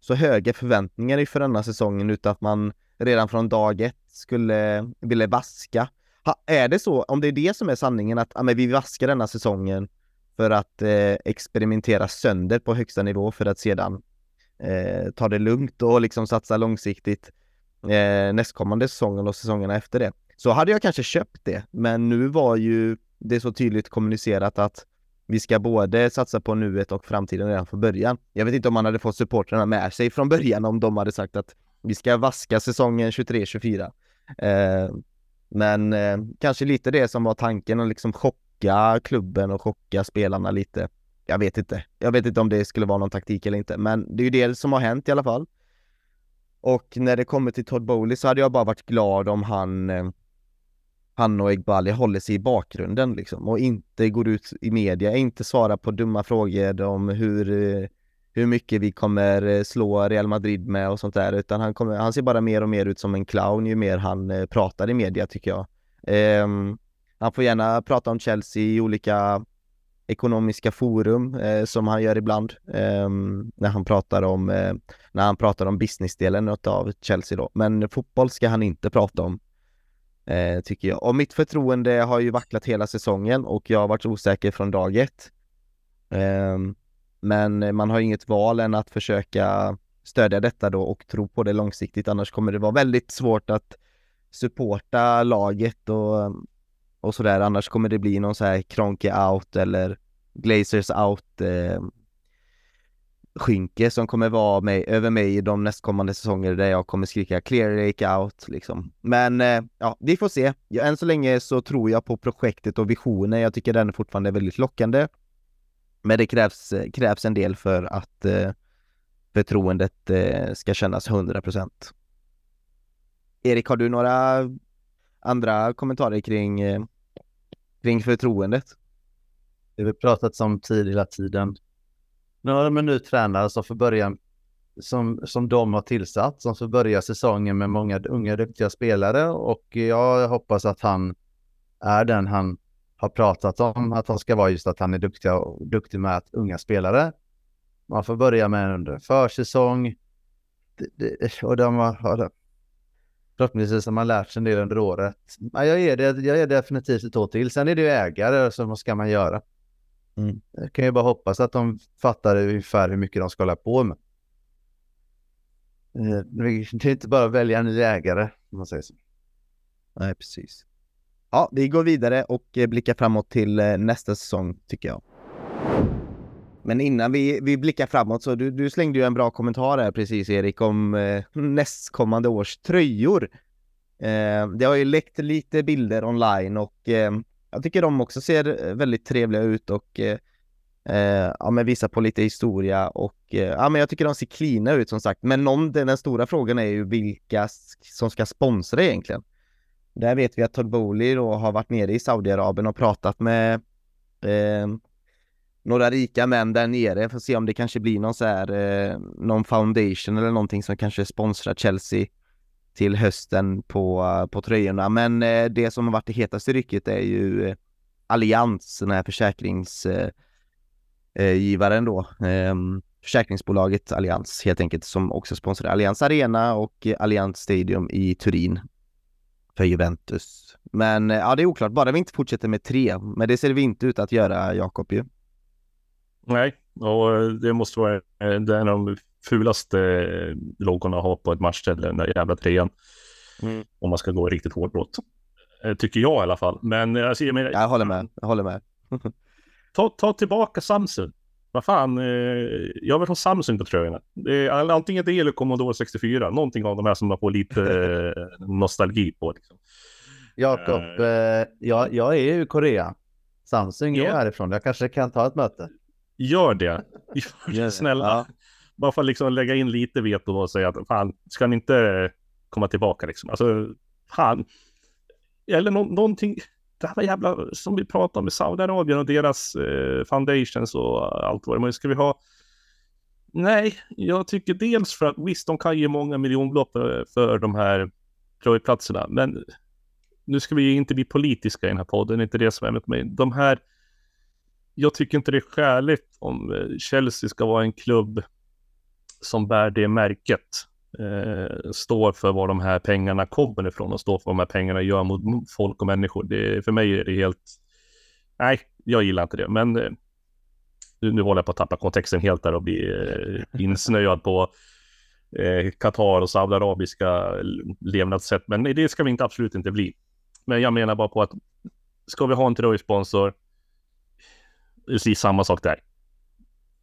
A: så höga förväntningar inför denna säsongen utan att man redan från dag ett skulle ville vaska. Ha, är det så, om det är det som är sanningen, att ja, men vi vaskar denna säsongen för att eh, experimentera sönder på högsta nivå för att sedan eh, ta det lugnt och liksom satsa långsiktigt eh, nästkommande säsongen och säsongerna efter det. Så hade jag kanske köpt det, men nu var ju det så tydligt kommunicerat att vi ska både satsa på nuet och framtiden redan från början. Jag vet inte om man hade fått supportrarna med sig från början om de hade sagt att vi ska vaska säsongen 23-24. Eh, men eh, kanske lite det som var tanken att liksom chocka klubben och chocka spelarna lite. Jag vet inte. Jag vet inte om det skulle vara någon taktik eller inte, men det är ju det som har hänt i alla fall. Och när det kommer till Todd Bowley så hade jag bara varit glad om han eh, han och Egbali håller sig i bakgrunden liksom och inte går ut i media, inte svarar på dumma frågor om hur, eh, hur mycket vi kommer eh, slå Real Madrid med och sånt där, utan han, kommer, han ser bara mer och mer ut som en clown ju mer han eh, pratar i media tycker jag. Um, han får gärna prata om Chelsea i olika ekonomiska forum eh, som han gör ibland eh, när han pratar om eh, när han pratar om businessdelen av Chelsea då. Men fotboll ska han inte prata om eh, tycker jag. Och mitt förtroende har ju vacklat hela säsongen och jag har varit osäker från dag ett. Ehm, men eh, man har inget val än att försöka stödja detta då och tro på det långsiktigt. Annars kommer det vara väldigt svårt att supporta laget och, och sådär. Annars kommer det bli någon så här Kronke out eller Glazers out eh, skynke som kommer vara mig, över mig i de nästkommande säsonger där jag kommer skrika clear Lake out liksom. Men eh, ja, vi får se. Ja, än så länge så tror jag på projektet och visionen. Jag tycker den fortfarande är väldigt lockande. Men det krävs, krävs en del för att eh, förtroendet eh, ska kännas 100%. Erik, har du några andra kommentarer kring, eh, kring förtroendet?
B: Det vi pratat om tid hela tiden. Nu har de en ny tränare som får börja som, som de har tillsatt, som får börja säsongen med många unga duktiga spelare och jag hoppas att han är den han har pratat om att han ska vara just att han är duktig, duktig med att unga spelare. Man får börja med under försäsong och de har, förhoppningsvis har man lärt sig en del under året. Jag är, det, jag är definitivt ett år till. Sen är det ju ägare, så vad ska man göra? Mm. Jag kan ju bara hoppas att de fattar ungefär hur mycket de ska hålla på med. Eh, det är inte bara att välja en ny ägare, om man säger så.
A: Nej, precis. Ja, vi går vidare och eh, blickar framåt till eh, nästa säsong, tycker jag. Men innan vi, vi blickar framåt så du, du slängde ju en bra kommentar här precis Erik om eh, nästkommande års tröjor. Eh, det har ju läckt lite bilder online och eh, jag tycker de också ser eh, väldigt trevliga ut och eh, ja, men visar på lite historia och eh, ja, men jag tycker de ser cleana ut som sagt. Men någon, den stora frågan är ju vilka som ska sponsra egentligen. Där vet vi att Todd Boehly då har varit nere i Saudiarabien och pratat med eh, några rika män där nere för att se om det kanske blir någon så här, eh, någon foundation eller någonting som kanske sponsrar Chelsea till hösten på, på tröjorna. Men eh, det som har varit det hetaste rycket är ju eh, Allians, den här försäkringsgivaren eh, eh då. Ehm, försäkringsbolaget Allians helt enkelt som också sponsrar Allians Arena och Allians Stadium i Turin för Juventus. Men ja, det är oklart, bara vi inte fortsätter med tre. Men det ser vi inte ut att göra, Jakob ju.
C: Nej, och det måste vara en av de fulaste eh, loggorna att ha på ett matchställe, den där jävla trean. Mm. Om man ska gå riktigt hårt åt. Eh, tycker jag i alla fall. Men alltså, jag menar...
A: Jag håller med. Jag håller med.
C: ta, ta tillbaka Samsung. Vad fan, eh, jag vill ha Samsung på tröjorna. Är, antingen det eller Commodore 64. Någonting av de här som man får lite eh, nostalgi på. Liksom.
B: Jakob, uh, eh, jag, jag är ju i Korea. Samsung är ja. härifrån. Jag kanske kan ta ett möte.
C: Gör det. Gör det. Snälla. Ja. Bara för att liksom lägga in lite veto och säga att fan, ska ni inte komma tillbaka liksom? Alltså, fan. Eller no någonting, det här jävla som vi pratade om med Saudiarabien och deras eh, foundations och allt vad det är. Ska vi ha Nej, jag tycker dels för att visst, de kan ge många miljonbelopp eh, för, de här tröjplatserna, men nu ska vi inte bli politiska i den här podden, det är inte det som är med mig. De här, jag tycker inte det är skäligt om eh, Chelsea ska vara en klubb som bär det märket, eh, står för var de här pengarna kommer ifrån och står för vad de här pengarna gör mot folk och människor. Det, för mig är det helt, nej, jag gillar inte det, men eh, nu, nu håller jag på att tappa kontexten helt där och bli eh, insnöad på eh, Qatar och saudiarabiska levnadssätt. Men det ska vi inte absolut inte bli. Men jag menar bara på att ska vi ha en tröjsponsor, är samma sak där.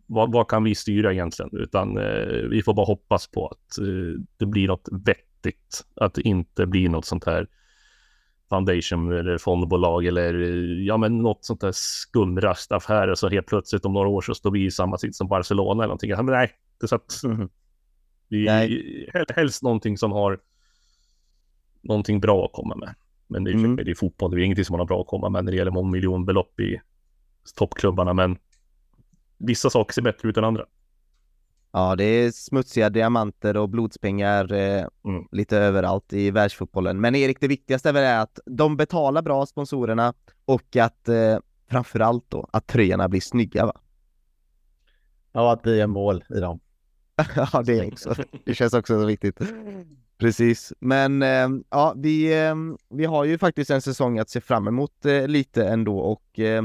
C: Vad, vad, kan vi styra egentligen? Utan eh, vi får bara hoppas på att eh, det blir något vettigt. Att det inte blir något sånt här foundation eller fondbolag eller ja, men något sånt där skumrastaffärer så helt plötsligt om några år så står vi i samma sitt som Barcelona eller någonting. Men nej, det så att mm. vi, nej. helst någonting som har någonting bra att komma med. Men det är, mm. det är fotboll, det är ingenting som man har bra att komma med när det gäller mångmiljonbelopp i toppklubbarna. Men vissa saker ser bättre ut än andra.
A: Ja, det är smutsiga diamanter och blodspengar eh, mm. lite överallt i världsfotbollen. Men Erik, det viktigaste är väl att de betalar bra sponsorerna och att eh, framförallt då att tröjorna blir snygga va?
B: Ja, att det är mål i dem.
A: ja, det är också. Det känns också så viktigt. Precis, men eh, ja, vi, eh, vi har ju faktiskt en säsong att se fram emot eh, lite ändå och eh,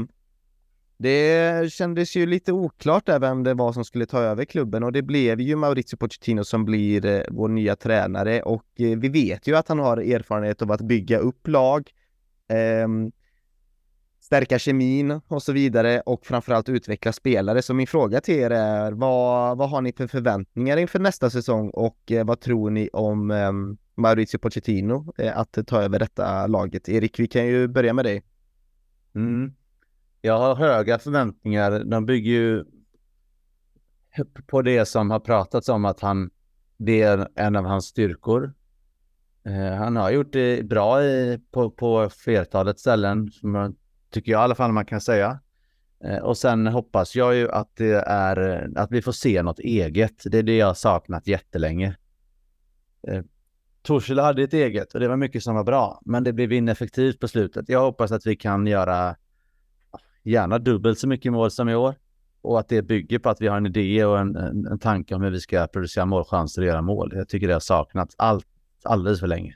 A: det kändes ju lite oklart där vem det var som skulle ta över klubben och det blev ju Maurizio Pochettino som blir eh, vår nya tränare och eh, vi vet ju att han har erfarenhet av att bygga upp lag, eh, stärka kemin och så vidare och framförallt utveckla spelare. Så min fråga till er är vad, vad har ni för förväntningar inför nästa säsong och eh, vad tror ni om eh, Maurizio Pochettino eh, att ta över detta laget? Erik, vi kan ju börja med dig.
B: Mm. Jag har höga förväntningar. De bygger ju på det som har pratats om att han, det är en av hans styrkor. Eh, han har gjort det bra i, på, på flertalet ställen, som jag, tycker jag i alla fall man kan säga. Eh, och sen hoppas jag ju att det är att vi får se något eget. Det är det jag har saknat jättelänge. Eh, Torshälla hade ett eget och det var mycket som var bra, men det blev ineffektivt på slutet. Jag hoppas att vi kan göra gärna dubbelt så mycket mål som i år. Och att det bygger på att vi har en idé och en, en, en tanke om hur vi ska producera målchanser och göra mål. Jag tycker det har saknats allt, alldeles för länge.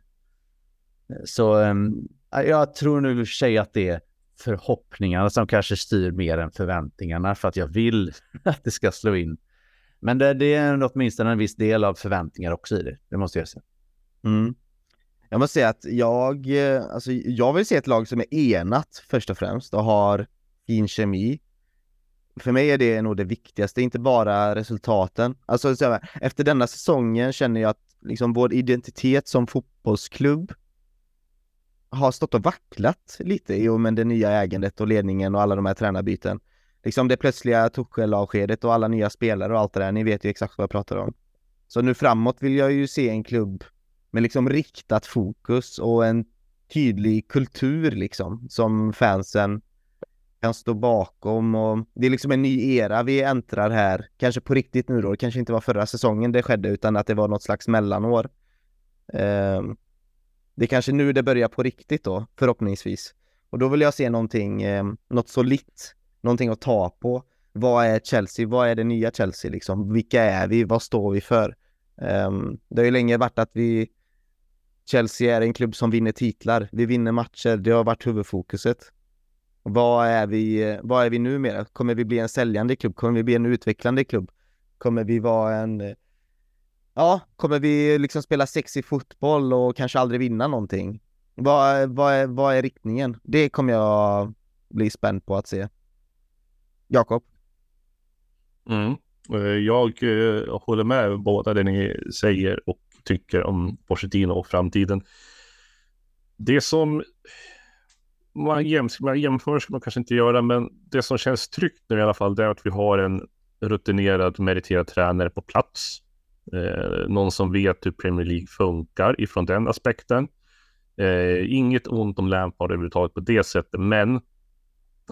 B: Så um, jag tror nu i sig att det är förhoppningarna som kanske styr mer än förväntningarna för att jag vill att det ska slå in. Men det, det är åtminstone en viss del av förväntningar också i det, det måste jag säga.
A: Mm. Jag måste säga att jag, eh, alltså jag vill se ett lag som är enat först och främst och har fin kemi. För mig är det nog det viktigaste, inte bara resultaten. Alltså efter denna säsongen känner jag att liksom vår identitet som fotbollsklubb har stått och vacklat lite i och med det nya ägandet och ledningen och alla de här tränarbyten. Liksom det plötsliga Tuchel-avskedet och alla nya spelare och allt det där. Ni vet ju exakt vad jag pratar om. Så nu framåt vill jag ju se en klubb med liksom riktat fokus och en tydlig kultur liksom som fansen kan stå bakom och det är liksom en ny era vi äntrar här. Kanske på riktigt nu då, det kanske inte var förra säsongen det skedde utan att det var något slags mellanår. Um, det är kanske nu det börjar på riktigt då, förhoppningsvis. Och då vill jag se någonting, eh, något solitt, någonting att ta på. Vad är Chelsea? Vad är det nya Chelsea liksom? Vilka är vi? Vad står vi för? Ehm, det har ju länge varit att vi Chelsea är en klubb som vinner titlar. Vi vinner matcher. Det har varit huvudfokuset. Vad är vi, vad är vi numera? Kommer vi bli en säljande klubb? Kommer vi bli en utvecklande klubb? Kommer vi vara en Ja, kommer vi liksom spela sexig fotboll och kanske aldrig vinna någonting? Vad, vad, är, vad är riktningen? Det kommer jag bli spänd på att se. Jakob?
C: Mm. Eh, jag eh, håller med båda det ni säger och tycker om Pochettino och framtiden. Det som man, jäm, man jämför ska man kanske inte göra, men det som känns tryggt nu i alla fall, det är att vi har en rutinerad, meriterad tränare på plats. Eh, någon som vet hur Premier League funkar ifrån den aspekten. Eh, inget ont om Lampard överhuvudtaget på det sättet, men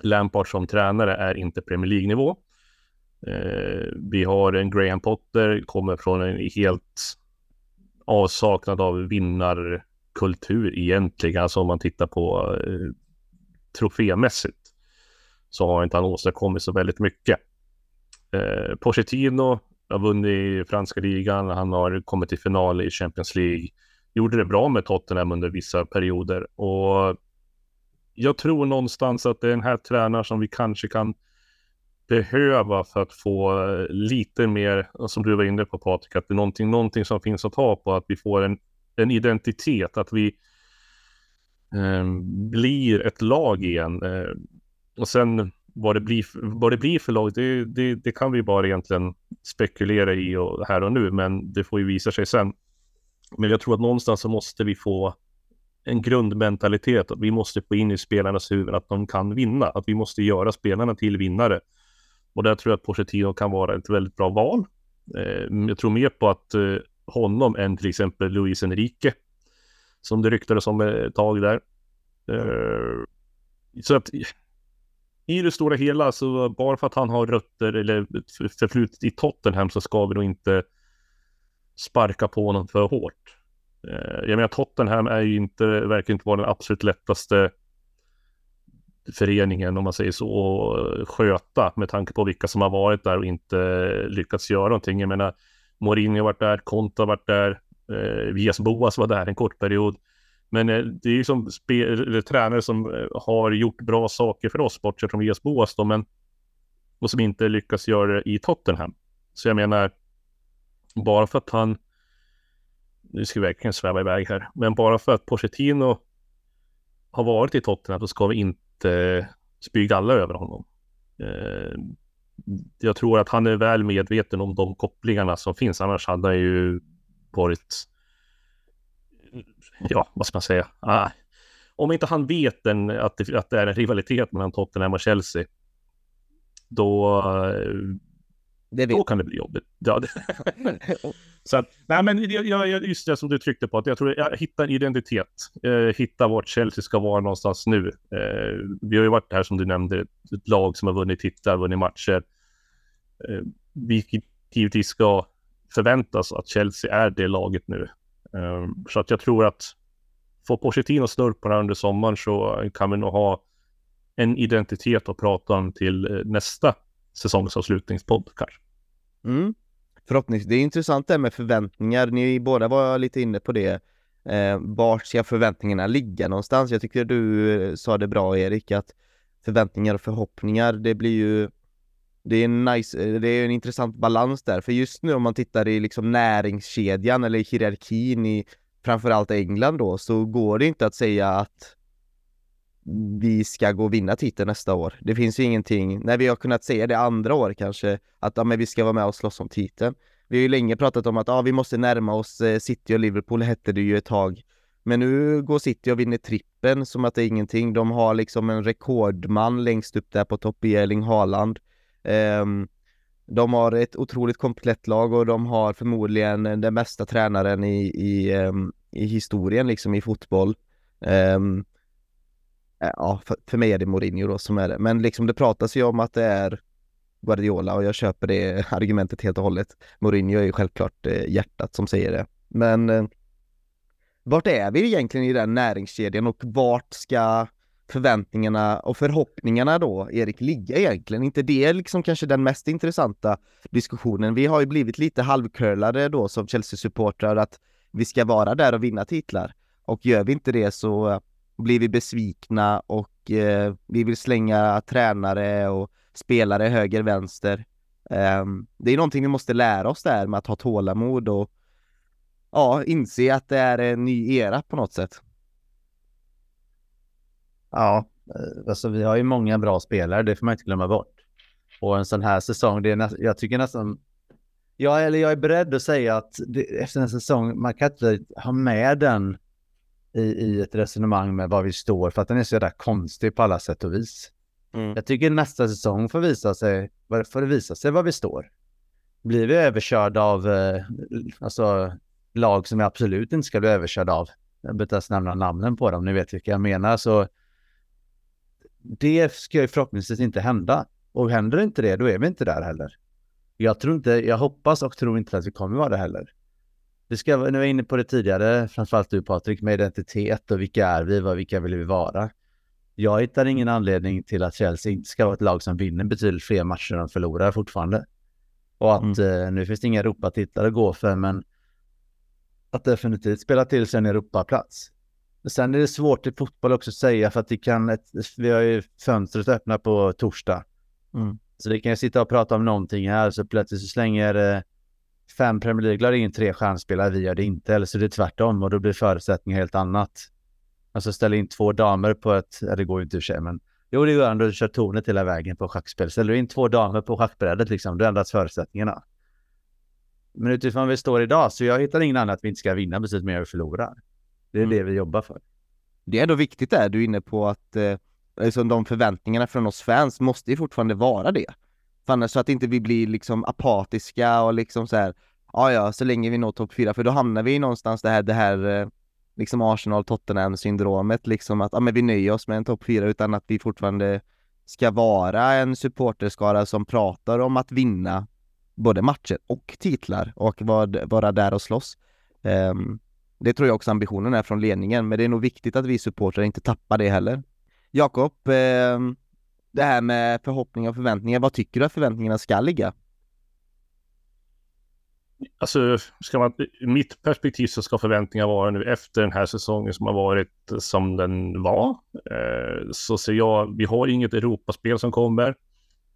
C: Lampard som tränare är inte Premier League-nivå. Eh, vi har en Graham Potter, kommer från en helt avsaknad av vinnarkultur egentligen. Alltså om man tittar på eh, trofémässigt så har inte han åstadkommit så väldigt mycket. Eh, Pochettino har vunnit franska ligan, han har kommit till final i Champions League. Gjorde det bra med Tottenham under vissa perioder och jag tror någonstans att det är den här tränaren som vi kanske kan behöva för att få eh, lite mer, som du var inne på Patrik, att det är någonting, någonting som finns att ta på, att vi får en, en identitet, att vi Eh, blir ett lag igen. Eh, och sen vad det blir, vad det blir för lag, det, det, det, kan vi bara egentligen spekulera i och, här och nu, men det får ju visa sig sen. Men jag tror att någonstans så måste vi få en grundmentalitet, att vi måste få in i spelarnas huvud att de kan vinna, att vi måste göra spelarna till vinnare. Och där tror jag att Pochettino kan vara ett väldigt bra val. Eh, jag tror mer på att eh, honom än till exempel Luis Enrique, som det ryktades om ett tag där. Eh, så att i det stora hela så bara för att han har rötter eller förflutet i Tottenham så ska vi nog inte sparka på honom för hårt. Eh, jag menar Tottenham är ju inte, verkar inte vara den absolut lättaste föreningen om man säger så att sköta med tanke på vilka som har varit där och inte lyckats göra någonting. Jag menar Mourinho har varit där, Conte har varit där, eh, Vias Boas var där en kort period. Men eh, det är ju som spel, tränare som eh, har gjort bra saker för oss, bortsett från Vias Boas då, men och som inte lyckas göra det i Tottenham. Så jag menar, bara för att han, nu ska vi verkligen sväva iväg här, men bara för att Pochettino har varit i Tottenham så ska vi inte spy galla över honom. Eh, jag tror att han är väl medveten om de kopplingarna som finns, annars hade han ju varit ja, vad ska man säga? Ah, om inte han vet en, att, det, att det är en rivalitet mellan Tottenham och Chelsea, då, då kan det bli jobbigt. Ja, det. Så att, nej men jag, just det som du tryckte på, att jag tror jag hittar identitet. Eh, hitta vart Chelsea ska vara någonstans nu. Eh, vi har ju varit här som du nämnde, ett lag som har vunnit titlar, vunnit matcher. Eh, vi givetvis ska förväntas att Chelsea är det laget nu. Ehm, så att jag tror att får Pochettino snurr på det här under sommaren så kan vi nog ha en identitet att prata om till eh, nästa säsongsavslutningspodd kanske.
A: Mm. Förhoppningsvis. Det är intressant det här med förväntningar. Ni båda var lite inne på det. Eh, vart ska förväntningarna ligga någonstans? Jag tycker du eh, sa det bra Erik, att förväntningar och förhoppningar, det blir ju det är en nice, eh, det är en intressant balans där, för just nu om man tittar i liksom näringskedjan eller hierarkin i framförallt England då, så går det inte att säga att vi ska gå och vinna titeln nästa år. Det finns ju ingenting, när vi har kunnat säga det andra år kanske, att ja, men vi ska vara med och slåss om titeln. Vi har ju länge pratat om att ja, vi måste närma oss eh, City och Liverpool, hette det ju ett tag. Men nu går City och vinner trippen som att det är ingenting. De har liksom en rekordman längst upp där på topp i Erling Haaland. Ehm, de har ett otroligt komplett lag och de har förmodligen den bästa tränaren i, i, ehm, i historien liksom i fotboll. Um, ja, för, för, mig är det Mourinho då som är det. Men liksom det pratas ju om att det är Guardiola och jag köper det argumentet helt och hållet. Mourinho är ju självklart eh, hjärtat som säger det. Men eh, vart är vi egentligen i den näringskedjan och vart ska förväntningarna och förhoppningarna då, Erik, ligga egentligen? inte det liksom kanske den mest intressanta diskussionen? Vi har ju blivit lite halvcurlade då som Chelsea-supportrar att vi ska vara där och vinna titlar. Och gör vi inte det så blir vi besvikna och eh, vi vill slänga tränare och spelare höger, vänster. Eh, det är någonting vi måste lära oss där med att ha tålamod och ja, inse att det är en ny era på något sätt.
B: Ja, eh, alltså vi har ju många bra spelare, det får man inte glömma bort. Och en sån här säsong, det är näst, jag tycker nästan... Ja, eller jag är beredd att säga att det, efter en säsong, man kan inte ha med den i, i ett resonemang med var vi står, för att den är så jävla konstig på alla sätt och vis. Mm. Jag tycker nästa säsong får visa sig, får det visa sig var vi står. Blir vi överkörda av eh, alltså, lag som vi absolut inte ska bli överkörda av, jag behöver inte ens nämna namnen på dem, ni vet vilka jag menar, så det ska ju förhoppningsvis inte hända. Och händer inte det, då är vi inte där heller. Jag tror inte, jag hoppas och tror inte att vi kommer vara det heller. Vi ska, nu var inne på det tidigare, framförallt du Patrik, med identitet och vilka är vi, vad, vilka vill vi vara? Jag hittar ingen anledning till att Chelsea inte ska vara ett lag som vinner betydligt fler matcher än förlorar fortfarande. Och att mm. eh, nu finns det inga Europatitlar att gå för, men att definitivt spela till sig en Europaplats. Sen är det svårt i fotboll också att säga för att vi kan, ett, vi har ju fönstret öppna på torsdag. Mm. Så vi kan sitta och prata om någonting här så plötsligt så slänger eh, fem Premier League-lag in tre stjärnspelare, vi gör det inte. Eller så är det tvärtom och då blir förutsättningar helt annat. Alltså ställa in två damer på ett, ja, det går ju inte i sig men jo det gör ändå, du kör tornet hela vägen på schackspel. Ställer du in två damer på schackbrädet liksom, då ändras förutsättningarna. Men utifrån vi står idag så jag hittar ingen annan att vi inte ska vinna precis mer vi förlorar. Det är mm. det vi jobbar för.
A: Det är ändå viktigt där du är inne på att eh, liksom de förväntningarna från oss fans måste ju fortfarande vara det. För annars så att inte vi blir liksom apatiska och liksom så här, ja ja, så länge vi når topp fyra, för då hamnar vi någonstans det här, det här eh, liksom Arsenal-Tottenham syndromet liksom att, ja men vi nöjer oss med en topp fyra utan att vi fortfarande ska vara en supporterskara som pratar om att vinna både matcher och titlar och vara där och slåss. Um, det tror jag också ambitionen är från ledningen, men det är nog viktigt att vi supportrar inte tappar det heller. Jakob, eh, det här med förhoppningar och förväntningar, vad tycker du att förväntningarna ska ligga?
C: Alltså, ska man, i mitt perspektiv så ska förväntningar vara nu efter den här säsongen som har varit som den var. Eh, så ser jag, vi har inget Europaspel som kommer.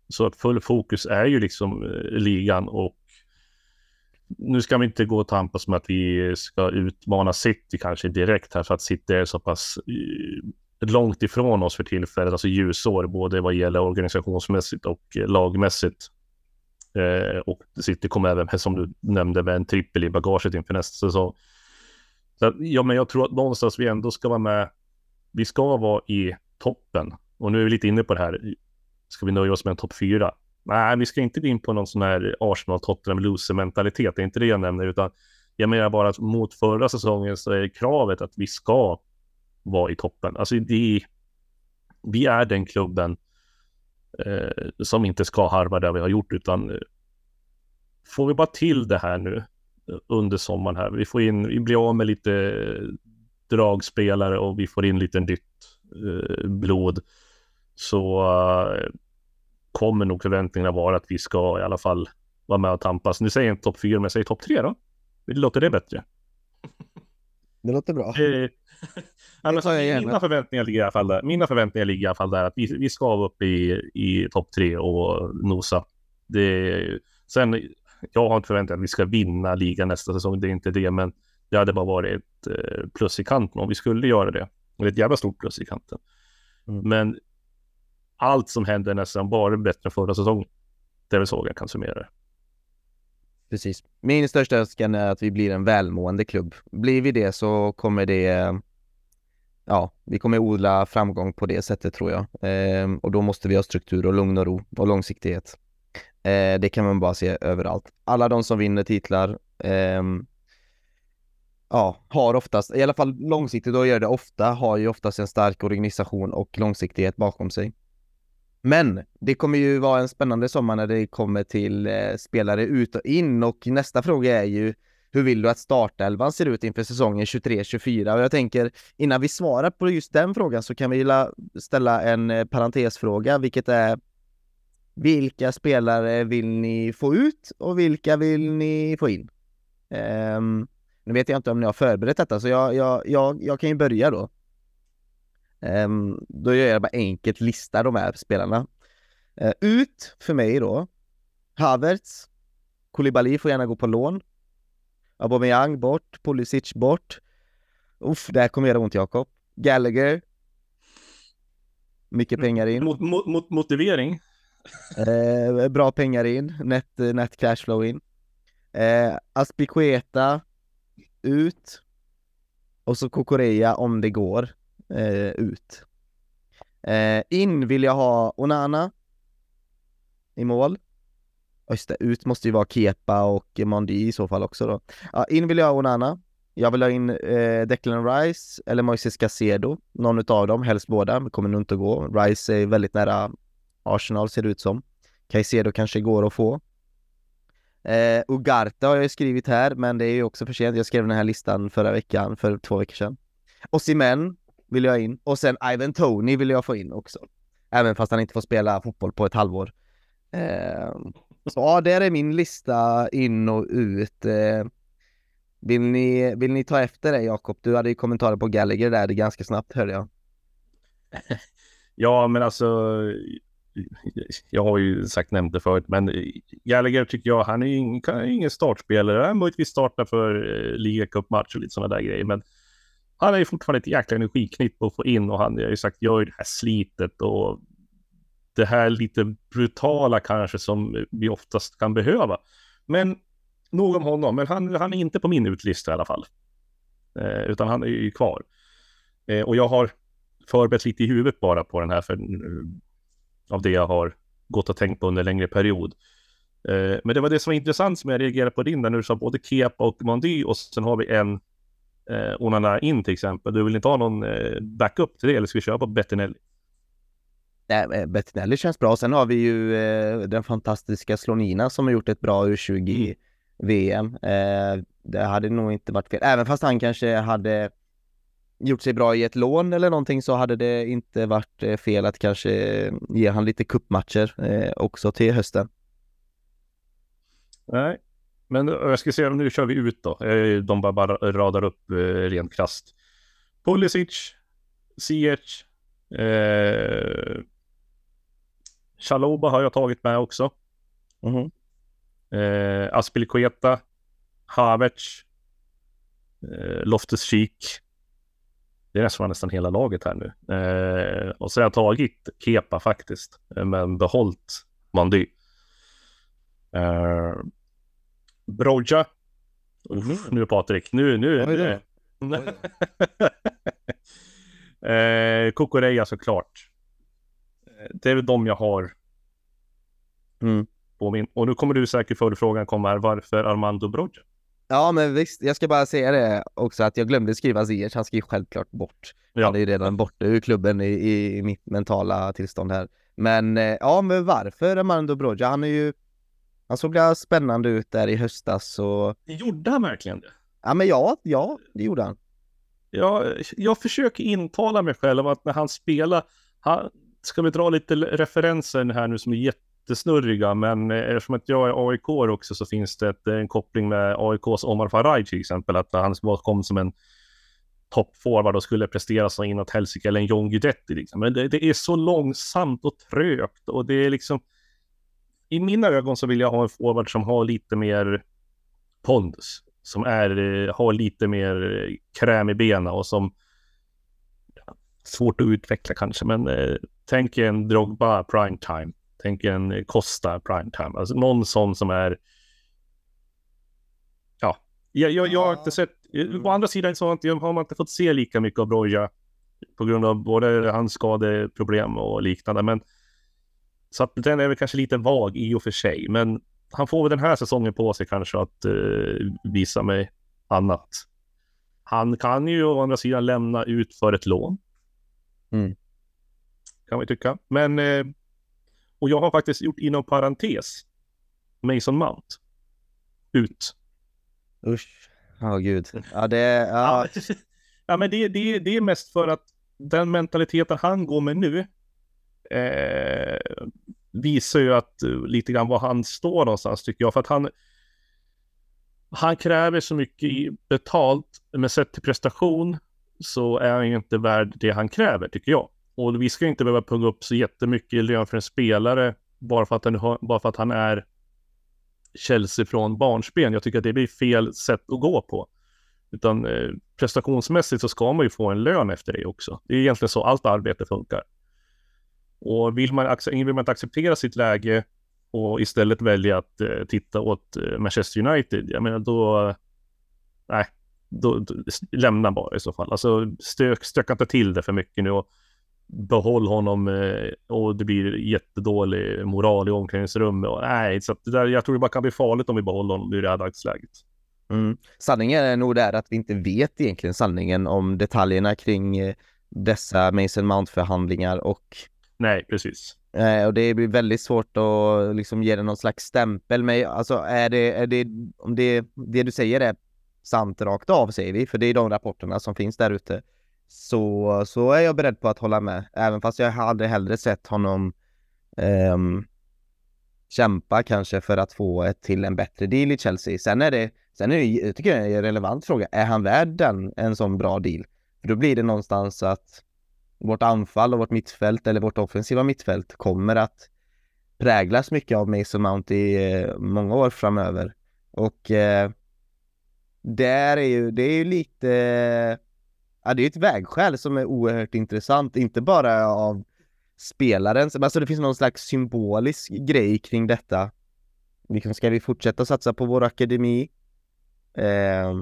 C: Så att full fokus är ju liksom eh, ligan och nu ska vi inte gå och tampas med att vi ska utmana City kanske direkt här för att City är så pass eh, långt ifrån oss för tillfället, alltså ljusår, både vad gäller organisationsmässigt och eh, lagmässigt. Eh, och City kommer även, som du nämnde, med en trippel i bagaget inför nästa säsong. Så ja, men jag tror att någonstans vi ändå ska vara med. Vi ska vara i toppen. Och nu är vi lite inne på det här. Ska vi nöja oss med en topp fyra? Nej, vi ska inte gå in på någon sån här Arsenal Tottenham loser-mentalitet. Det är inte det jag nämner, utan jag menar bara att mot förra säsongen så är kravet att vi ska vara i toppen. Alltså, det, vi är den klubben eh, som inte ska harva det vi har gjort, utan eh, får vi bara till det här nu eh, under sommaren här. Vi får in, vi blir av med lite eh, dragspelare och vi får in lite nytt eh, blod. Så eh, kommer nog förväntningarna vara att vi ska i alla fall vara med och tampas. Nu säger jag inte topp fyra, men jag säger topp tre då. Låter det bättre?
A: Det låter bra.
C: Eh, alltså, mina, förväntningar ligger i alla fall där. mina förväntningar ligger i alla fall där att vi, vi ska vara uppe i, i topp tre och nosa. Det, sen, jag har inte förväntat att vi ska vinna ligan nästa säsong, det är inte det, men det hade bara varit ett eh, plus i kanten om vi skulle göra det. Det är ett jävla stort plus i kanten. Mm. Men allt som händer nästan bara bättre än förra säsongen. Det är väl så jag kan summera det.
A: Precis. Min största önskan är att vi blir en välmående klubb. Blir vi det så kommer det Ja, vi kommer odla framgång på det sättet tror jag. Eh, och då måste vi ha struktur och lugn och ro och långsiktighet. Eh, det kan man bara se överallt. Alla de som vinner titlar eh, ja, har oftast, i alla fall långsiktigt, och gör det ofta, har ju oftast en stark organisation och långsiktighet bakom sig. Men det kommer ju vara en spännande sommar när det kommer till eh, spelare ut och in och nästa fråga är ju hur vill du att startelvan ser ut inför säsongen 23-24? Och jag tänker innan vi svarar på just den frågan så kan vi ställa en eh, parentesfråga, vilket är vilka spelare vill ni få ut och vilka vill ni få in? Um, nu vet jag inte om ni har förberett detta, så jag, jag, jag, jag kan ju börja då. Um, då gör jag bara enkelt lista de här spelarna. Uh, ut för mig då, Havertz, Koulibaly får gärna gå på lån. Aubameyang bort, Pulisic bort. Uff, här kommer göra ont Jakob. Gallagher. Mycket pengar in.
C: Mot, mot, motivering?
A: Eh, bra pengar in, net, net cashflow in. Eh, Aspiqueta ut. Och så Kokorea om det går eh, ut. Eh, in vill jag ha Onana i mål. Just det, ut måste ju vara Kepa och Mondi i så fall också då. Ja, in vill jag ha Onana. Jag vill ha in eh, Declan Rice eller Moises Casedo, någon utav dem, helst båda, det kommer nog inte att gå. Rice är väldigt nära Arsenal ser det ut som. Caicedo kanske går att få. Eh, Ugarte har jag ju skrivit här, men det är ju också för sent. Jag skrev den här listan förra veckan, för två veckor sedan. Osimhen vill jag in och sen Ivan Tony vill jag få in också. Även fast han inte får spela fotboll på ett halvår. Eh, så ja, där är min lista in och ut. Eh, vill, ni, vill ni ta efter det Jakob? Du hade ju kommentarer på Gallagher där det ganska snabbt hörde jag.
C: Ja, men alltså. Jag har ju sagt nämnt det förut, men Gallagher tycker jag, han är ingen, ingen startspelare. Han möjligtvis starta för eh, ligacupmatch och lite sådana där grejer, men han är ju fortfarande ett jäkla energiknipp att få in och han har ju sagt gör ju det här slitet och det här lite brutala kanske som vi oftast kan behöva. Men nog om honom, men han, han är inte på min utlista i alla fall. Eh, utan han är ju kvar. Eh, och jag har förberett lite i huvudet bara på den här för, eh, av det jag har gått och tänkt på under en längre period. Eh, men det var det som var intressant som jag reagerade på din där när du sa både Kepa och Mandy och sen har vi en eh, Onana in till exempel. Du vill inte ha någon eh, backup till det eller ska vi köra på Bettinelli?
A: Nej, eh, Bettinelli känns bra. Sen har vi ju eh, den fantastiska Slonina som har gjort ett bra U20 VM. Eh, det hade nog inte varit fel. Även fast han kanske hade gjort sig bra i ett lån eller någonting så hade det inte varit eh, fel att kanske ge han lite kuppmatcher eh, också till hösten.
C: Nej, men jag ska se, nu kör vi ut då. De bara, bara radar upp eh, rent krasst. Pulisic, Ziyech, eh, Chaloba har jag tagit med också. Mm -hmm. eh, Aspilicueta, Havertz, eh, Loftus-Cheek. Det är nästan, nästan hela laget här nu. Eh, och så har jag tagit Kepa faktiskt, eh, men behållt Mandy. Broja. Mm. Nu Patrik, nu, nu. nu. eh, Kukureya såklart. Eh, det är väl de jag har. Mm. På min. Och nu kommer du säkert få frågan kommer varför Armando Broja?
A: Ja men visst, jag ska bara säga det också att jag glömde skriva Ziyech, han ska ju självklart bort. Ja. Han är ju redan borta ur klubben i, i, mitt mentala tillstånd här. Men eh, ja, men varför Armando Broja? Han är ju han såg spännande ut där i höstas och...
C: Gjorde han verkligen det?
A: Ja, men ja, ja, det gjorde han.
C: Ja, jag försöker intala mig själv att när han spelar, han, ska vi dra lite referenser här nu som är jättesnurriga, men eh, eftersom att jag är AIK också så finns det ett, en koppling med AIKs Omar Faraj till exempel, att han kom som en toppforward och skulle prestera så inåt helsike, eller en John Guidetti liksom. Men det, det, är så långsamt och trögt och det är liksom i mina ögon så vill jag ha en forward som har lite mer pondus. Som är, eh, har lite mer eh, kräm i benen och som ja, svårt att utveckla kanske, men eh, tänk en Drogba prime time. Tänk en Costa prime time. Alltså någon sån som är ja, jag, jag, jag har inte sett, å andra sidan så har man inte fått se lika mycket av Broja på grund av både hans skadeproblem och liknande, men så att den är väl kanske lite vag i och för sig, men han får väl den här säsongen på sig kanske att uh, visa mig annat. Han kan ju å andra sidan lämna ut för ett lån. Mm. Kan vi tycka. Men, uh, och jag har faktiskt gjort inom parentes Mason Mount. Ut.
A: Usch. Ja, oh, gud. Ja, det...
C: Ja, ja men det, det, det är mest för att den mentaliteten han går med nu eh, visar ju att eh, lite grann var han står någonstans tycker jag. För att han, han kräver så mycket betalt, men sett till prestation så är han ju inte värd det han kräver tycker jag. Och vi ska inte behöva punga upp så jättemycket i lön för en spelare bara för att han, bara för att han är Chelsea från barnsben. Jag tycker att det blir fel sätt att gå på. Utan eh, prestationsmässigt så ska man ju få en lön efter det också. Det är egentligen så allt arbete funkar. Och vill man, vill man inte acceptera sitt läge och istället välja att eh, titta åt eh, Manchester United, jag menar då, nej, då, då, lämna bara i så fall. Alltså stök, stöka inte till det för mycket nu och behåll honom eh, och det blir jättedålig moral i omklädningsrummet. Och, nej, så det där, jag tror det bara kan bli farligt om vi behåller honom i det här dagsläget.
A: Mm. Sanningen är nog där att vi inte vet egentligen sanningen om detaljerna kring eh, dessa Mason Mount-förhandlingar och
C: Nej, precis.
A: Eh, och det blir väldigt svårt att liksom ge det någon slags stämpel. Men alltså är det, är det, om det, det du säger är sant rakt av säger vi, för det är de rapporterna som finns där ute. Så, så är jag beredd på att hålla med, även fast jag hade hellre sett honom um, kämpa kanske för att få ett till en bättre deal i Chelsea. Sen är det, sen är det, jag tycker jag är en relevant fråga, är han värd den, en sån bra deal? För då blir det någonstans att vårt anfall och vårt mittfält eller vårt offensiva mittfält kommer att präglas mycket av Mason Mount i eh, många år framöver. Och eh, där är ju, det är ju lite, ja det är ett vägskäl som är oerhört intressant, inte bara av spelaren, alltså det finns någon slags symbolisk grej kring detta. Liksom, ska vi fortsätta satsa på vår akademi? Eh,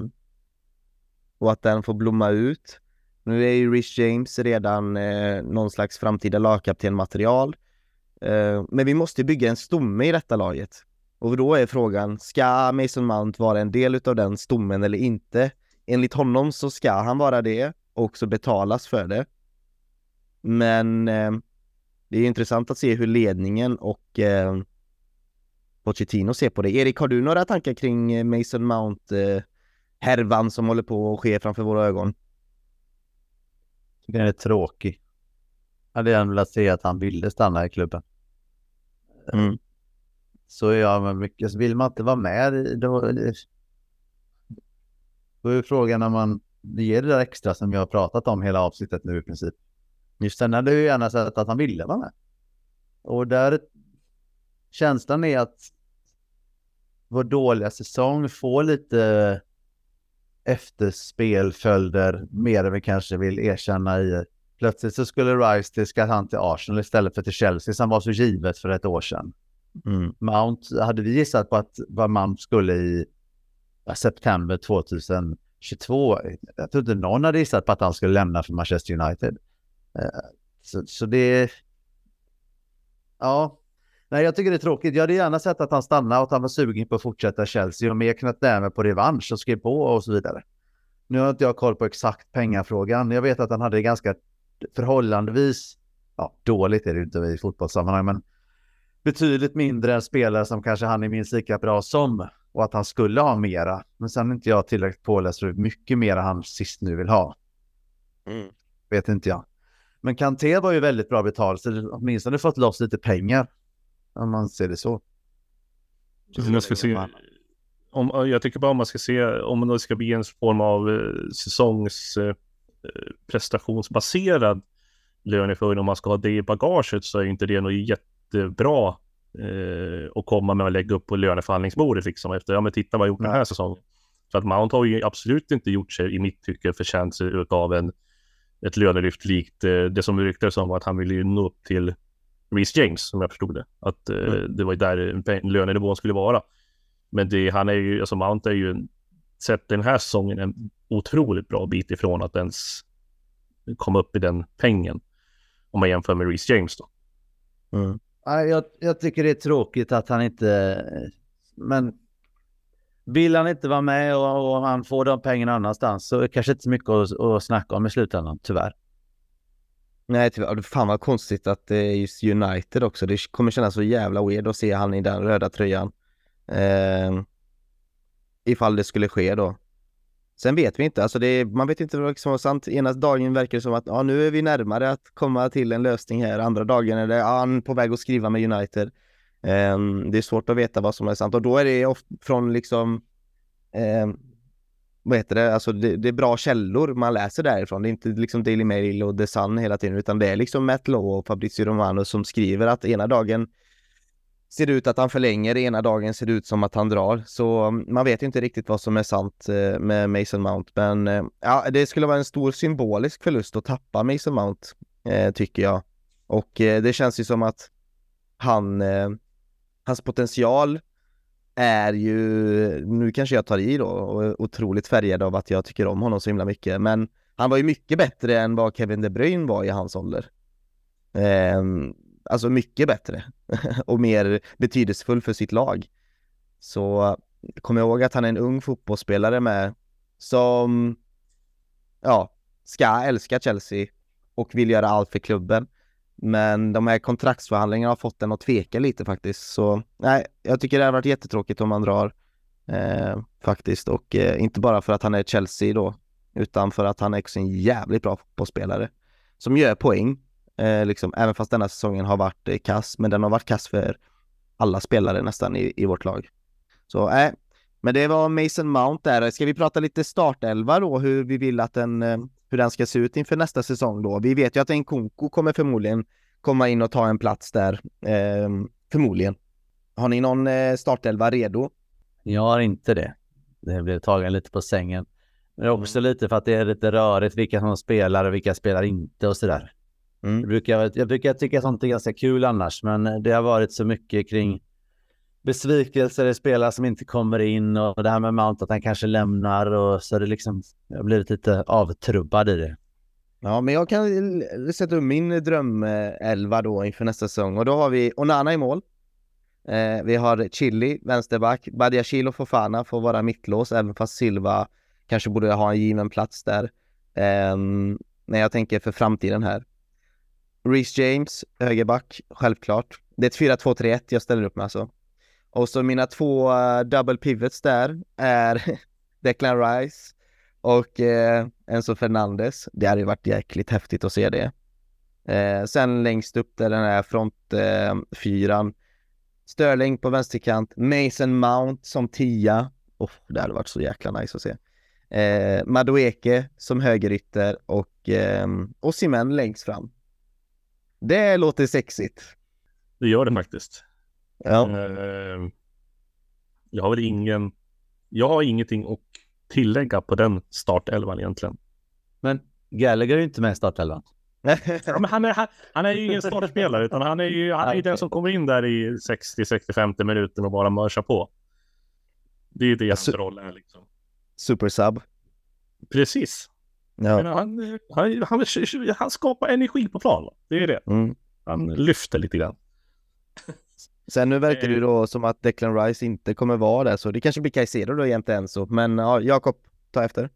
A: och att den får blomma ut. Nu är ju Rich James redan eh, någon slags framtida lagkaptenmaterial. Eh, men vi måste bygga en stomme i detta laget. Och då är frågan, ska Mason Mount vara en del av den stommen eller inte? Enligt honom så ska han vara det och också betalas för det. Men eh, det är intressant att se hur ledningen och eh, Pochettino ser på det. Erik, har du några tankar kring eh, Mason Mount eh, härvan som håller på att ske framför våra ögon?
B: Tycker den är tråkig. Hade gärna velat se att han ville stanna i klubben. Mm. Så ja, men mycket, så vill man inte vara med då, då är frågan när man ger det där extra som vi har pratat om hela avsnittet nu i princip. Just sen hade jag gärna sett att han ville vara med. Och där känslan är att vår dåliga säsong får lite efterspelföljder mer än vi kanske vill erkänna i. Plötsligt så skulle Rice till ska han till Arsenal istället för till Chelsea som var så givet för ett år sedan. Mm. Mount hade vi gissat på att vad Mount skulle i september 2022. Jag tror inte någon hade gissat på att han skulle lämna för Manchester United. Eh, så, så det... Ja, Nej, jag tycker det är tråkigt. Jag hade gärna sett att han stannade och att han var sugen på att fortsätta Chelsea och mer knöt näven på revansch och skrev på och så vidare. Nu har inte jag koll på exakt pengafrågan. Jag vet att han hade ganska förhållandevis, ja dåligt är det inte i fotbollssammanhang, men betydligt mindre än spelare som kanske han är minst lika bra som och att han skulle ha mera. Men sen är inte jag tillräckligt påläst för hur mycket mera han sist nu vill ha. Mm. Vet inte jag. Men Kanté var ju väldigt bra betalt, så åtminstone fått loss lite pengar om man ser det så.
C: Jag, ska se, om, jag tycker bara om man ska se om det ska bli en form av eh, säsongs eh, prestationsbaserad löneförhöjning om man ska ha det i bagaget så är inte det något jättebra eh, att komma med och lägga upp på löneförhandlingsbordet liksom efter, ja men titta vad jag gjort den här säsongen. För att Mount har ju absolut inte gjort sig i mitt tycke förtjänt av en ett lönelyft likt eh, det som ryktades om att han ville nå upp till Reece James som jag förstod det. Att eh, mm. det var där lönenivån skulle vara. Men det, han är ju, alltså Mount är ju, sett den här säsongen en otroligt bra bit ifrån att ens komma upp i den pengen. Om man jämför med Reece James då.
B: Mm. Jag, jag tycker det är tråkigt att han inte, men vill han inte vara med och, och han får de pengarna annanstans så är det kanske inte så mycket att, att snacka om i slutändan, tyvärr.
A: Nej, tyvärr. Fan vad konstigt att det är just United också. Det kommer kännas så jävla weird att se han i den röda tröjan. Eh, ifall det skulle ske då. Sen vet vi inte, alltså det man vet inte vad som var sant. Ena dagen verkar det som att ja, nu är vi närmare att komma till en lösning här. Andra dagen är det ja, han är på väg att skriva med United. Eh, det är svårt att veta vad som är sant och då är det ofta från liksom eh, vad heter det, alltså det, det, är bra källor man läser därifrån. Det är inte liksom Daily Mail och The Sun hela tiden, utan det är liksom Matt Law och Fabrizio Romano som skriver att ena dagen ser det ut att han förlänger, ena dagen ser det ut som att han drar. Så mm, man vet inte riktigt vad som är sant eh, med Mason Mount, men eh, ja, det skulle vara en stor symbolisk förlust att tappa Mason Mount, eh, tycker jag. Och eh, det känns ju som att han, hans potential är ju, nu kanske jag tar i då och är otroligt färgad av att jag tycker om honom så himla mycket, men han var ju mycket bättre än vad Kevin De Bruyne var i hans ålder. Eh, alltså mycket bättre och mer betydelsefull för sitt lag. Så kom ihåg att han är en ung fotbollsspelare med som, ja, ska älska Chelsea och vill göra allt för klubben. Men de här kontraktsförhandlingarna har fått den att tveka lite faktiskt. Så nej, jag tycker det har varit jättetråkigt om man drar eh, faktiskt. Och eh, inte bara för att han är Chelsea då, utan för att han är också en jävligt bra fotbollsspelare som gör poäng. Eh, liksom, även fast denna säsongen har varit eh, kass, men den har varit kass för alla spelare nästan i, i vårt lag. Så nej, men det var Mason Mount där. Ska vi prata lite startelva då, hur vi vill att den, eh, hur den ska se ut inför nästa säsong då? Vi vet ju att Nkunku kommer förmodligen komma in och ta en plats där, eh, förmodligen. Har ni någon eh, startelva redo?
B: Jag har inte det. Det blev tagen lite på sängen. Men också mm. lite för att det är lite rörigt vilka som spelar och vilka spelar inte och sådär. Mm. Jag, brukar, jag brukar tycka sånt är ganska kul annars, men det har varit så mycket kring besvikelser i spelare som inte kommer in och det här med Mount att han kanske lämnar och så det liksom, jag har blivit lite avtrubbad i det.
A: Ja, men jag kan sätta upp min drömelva då inför nästa säsong och då har vi Onana i mål. Eh, vi har Chili, vänsterback, Badiashil och Fofana får vara mittlås även fast Silva kanske borde ha en given plats där. Eh, när jag tänker för framtiden här. Reece James, högerback, självklart. Det är ett 4-2-3-1 jag ställer upp med alltså. Och så mina två uh, double pivots där är Declan Rice och uh, Enzo Fernandes. Det hade ju varit jäkligt häftigt att se det. Uh, sen längst upp där den här frontfyran. Uh, Sterling på vänsterkant, Mason Mount som tia. Oh, det hade varit så jäkla nice att se. Eh, Madueke som högerytter och eh, Osimhen längst fram. Det låter sexigt.
C: Det gör det faktiskt. Ja. Eh, jag har väl ingen, jag har ingenting att tillägga på den startelvan egentligen.
B: Men Gallagher är ju inte med i startelvan.
C: ja, men han, är, han, han, är ju ingen startspelare utan han är ju han är den som kommer in där i 60-65 minuter och bara mörsar på. Det är det hans roll är liksom.
A: Supersub.
C: Precis. Ja. Men han, han, han, han, skapar energi på plan. Det är det. Mm. Han lyfter lite grann.
A: Sen nu verkar det ju då som att Declan Rice inte kommer vara där, så det kanske blir Caicedo då jämte Enzo. Men ja, Jakob, ta efter.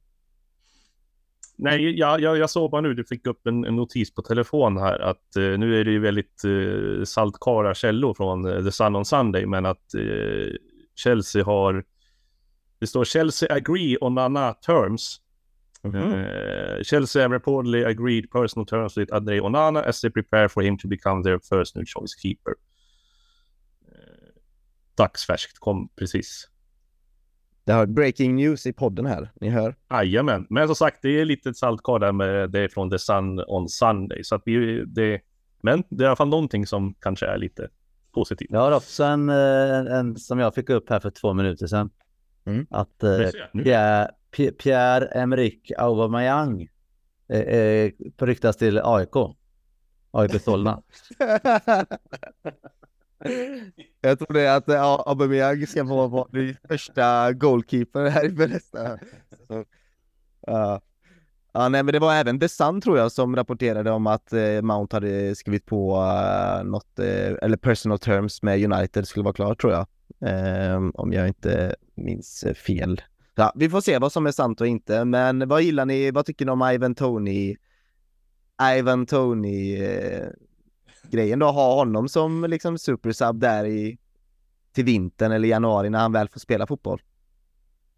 C: Nej, jag, jag, jag såg bara nu, du fick upp en, en notis på telefon här att uh, nu är det ju väldigt uh, saltkara källor från uh, The Sun on Sunday, men att uh, Chelsea har, det står Chelsea agree on Nana terms. Mm -hmm. Chelsea have reportedly agreed personal terms with André Onana as they prepare for him to become their first new choice keeper dagsfärskt, kom precis.
A: Det har breaking news i podden här, ni hör.
C: Jajamän, men som sagt, det är lite saltkar där med det från The Sun on Sunday, så att vi, det, men det är i alla fall någonting som kanske är lite positivt.
B: Jag har också en, en, en som jag fick upp här för två minuter sedan. Mm. Att eh, Pierre, Pierre-Emerick Aubameyang eh, eh, ryktas till AIK. AIK Solna.
A: Jag tror det är att eh, ja, Aubameyang ska få vara ny första goalkeeper här i nästa. Så, uh. Ja, nej, men det var även The Sun tror jag som rapporterade om att eh, Mount hade skrivit på uh, något, eller personal terms med United skulle vara klart tror jag. Ehm, om jag inte minns fel. Ja, vi får se vad som är sant och inte, men vad gillar ni, vad tycker ni om Ivan Tony? Ivan Tony grejen då, ha honom som liksom supersub där i till vintern eller januari när han väl får spela fotboll?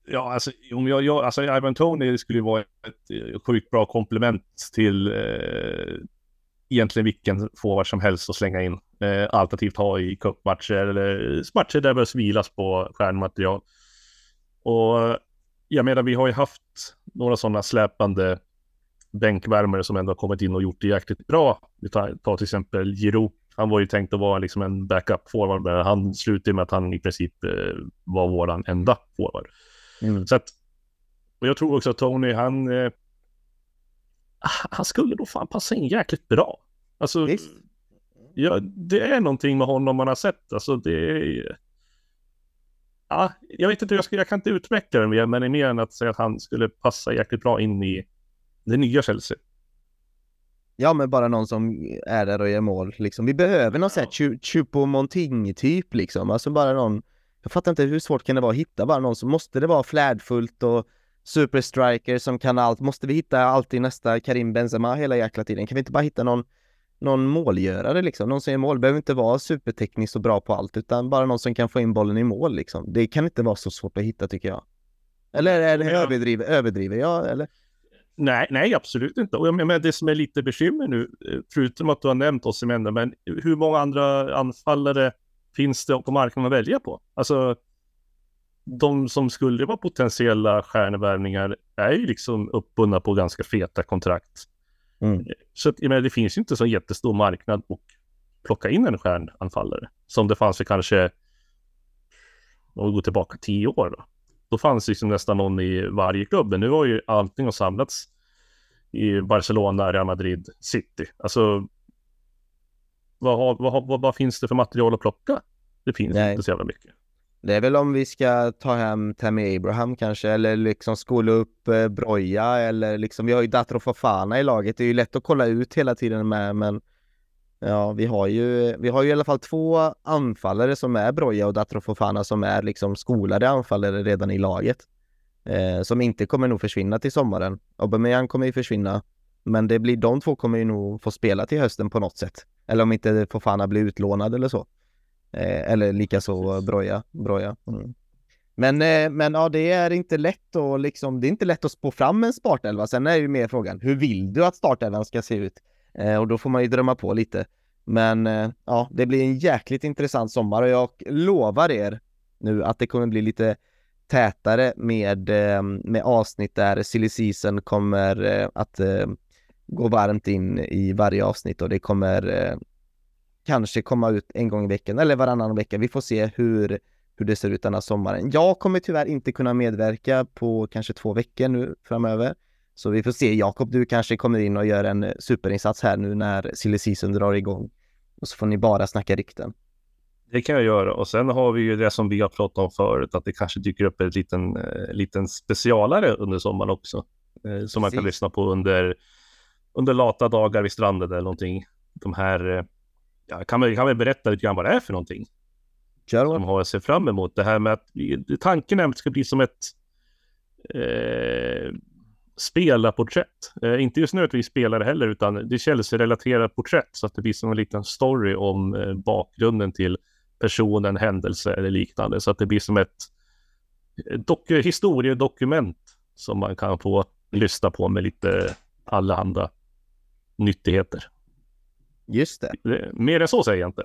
C: Ja, alltså, om jag, jag, alltså Ivan Tony skulle ju vara ett eh, sjukt bra komplement till eh, egentligen vilken forward som helst att slänga in. Eh, alternativt ha i cupmatcher eller matcher där det behövs vilas på stjärnmaterial. Och jag menar, vi har ju haft några sådana släpande bänkvärmare som ändå har kommit in och gjort det jäkligt bra. Vi tar, tar till exempel Giro. Han var ju tänkt att vara liksom en backup forward, men han slutade med att han i princip eh, var våran enda forward. Mm. Så att, och jag tror också att Tony, han, eh, han skulle då fan passa in jäkligt bra. Alltså, ja, det är någonting med honom man har sett. Alltså, det är... Ja, jag vet inte, jag, ska, jag kan inte utveckla det mer, men det är mer än att säga att han skulle passa jäkligt bra in i det nya Chelsea.
A: Ja, men bara någon som är där och gör mål liksom. Vi behöver någon sån här Choupo-Moting typ liksom. Alltså bara någon. Jag fattar inte hur svårt kan det vara att hitta bara någon som måste det vara flärdfullt och superstriker som kan allt. Måste vi hitta alltid nästa Karim Benzema hela jäkla tiden? Kan vi inte bara hitta någon någon målgörare liksom. Någon som gör mål. Behöver inte vara supertekniskt och bra på allt utan bara någon som kan få in bollen i mål liksom. Det kan inte vara så svårt att hitta tycker jag. Eller är det överdriver, överdriver jag eller?
C: Nej, nej, absolut inte. Och jag menar, det som är lite bekymmer nu, eh, förutom att du har nämnt Osimhen, men hur många andra anfallare finns det på marknaden att välja på? Alltså, de som skulle vara potentiella stjärnevärvningar är ju liksom uppbundna på ganska feta kontrakt.
A: Mm.
C: Så att, jag menar, det finns ju inte så jättestor marknad att plocka in en stjärnanfallare som det fanns för kanske, om vi går tillbaka tio år då. Då fanns liksom nästan någon i varje klubb, men nu har ju allting har samlats i Barcelona, Real Madrid, City. Alltså, vad, har, vad, vad, vad finns det för material att plocka? Det finns
A: Nej.
C: inte så jävla mycket.
A: Det är väl om vi ska ta hem Tammy Abraham kanske eller liksom skola upp eh, Broja eller liksom vi har ju Datro Fofana i laget. Det är ju lätt att kolla ut hela tiden med men ja, vi har ju vi har ju i alla fall två anfallare som är Broja och Datro Fofana som är liksom skolade anfallare redan i laget. Eh, som inte kommer nog försvinna till sommaren. Aubameyang kommer ju försvinna men det blir de två kommer ju nog få spela till hösten på något sätt. Eller om inte Fofana blir utlånad eller så. Eh, eller likaså Broja. Broja. Mm. Men, eh, men ja, det är inte lätt att liksom, det är inte lätt att spå fram en startelva. Sen är ju mer frågan, hur vill du att startelvan ska se ut? Eh, och då får man ju drömma på lite. Men eh, ja, det blir en jäkligt intressant sommar och jag lovar er nu att det kommer bli lite tätare med, eh, med avsnitt där silly season kommer att gå varmt in i varje avsnitt och det kommer kanske komma ut en gång i veckan eller varannan vecka. Vi får se hur, hur det ser ut denna sommaren. Jag kommer tyvärr inte kunna medverka på kanske två veckor nu framöver. Så vi får se. Jakob, du kanske kommer in och gör en superinsats här nu när silly season drar igång. Och så får ni bara snacka rykten.
C: Det kan jag göra och sen har vi ju det som vi har pratat om förut att det kanske dyker upp en liten, eh, liten specialare under sommaren också. Eh, som man kan
A: Precis.
C: lyssna på under, under lata dagar vid stranden eller någonting. De här, eh, ja, kan man kan man berätta lite grann vad det är för någonting
A: Kör
C: som har se fram emot. Det här med att tanken är att det ska bli som ett eh, spelarporträtt. Eh, inte just nu att vi spelar heller, utan det är Chelsea-relaterat porträtt så att det blir som en liten story om eh, bakgrunden till personen, händelse eller liknande. Så att det blir som ett eh, dok- historiedokument som man kan få lyssna på med lite allehanda nyttigheter.
A: Just det.
C: Det- Mer än så säger jag inte.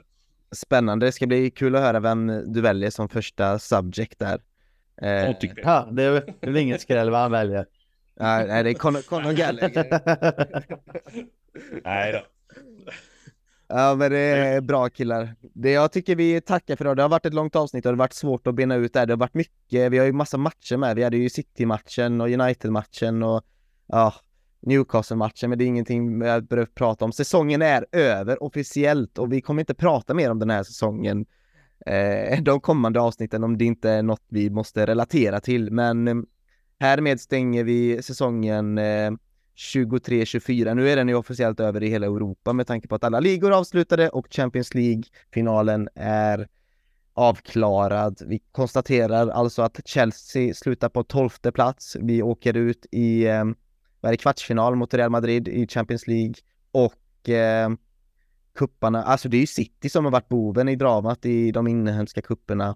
A: Spännande. Det ska bli kul att höra vem du väljer som första subject där. Eh.
B: Ja, det är väl- inget skräll vad han väljer.
A: Nej, nej, det är Conor, Conor Gallagher.
C: Nej då.
A: Ja men det är bra killar. Det jag tycker vi tackar för idag. Det har varit ett långt avsnitt och det har varit svårt att bena ut det. här. Det har varit mycket. Vi har ju massa matcher med. Vi hade ju City-matchen och United-matchen och ja, Newcastle-matchen. Men det är ingenting jag behöver prata om. Säsongen är över officiellt och vi kommer inte prata mer om den här säsongen. Eh, de kommande avsnitten om det inte är något vi måste relatera till. Men härmed stänger vi säsongen eh, 23-24. Nu är den ju officiellt över i hela Europa med tanke på att alla ligor är avslutade och Champions League-finalen är avklarad. Vi konstaterar alltså att Chelsea slutar på 12 plats. Vi åker ut i eh, vad är det, kvartsfinal mot Real Madrid i Champions League och eh, kupparna, alltså det är ju City som har varit boven i dramat i de inhemska kupperna.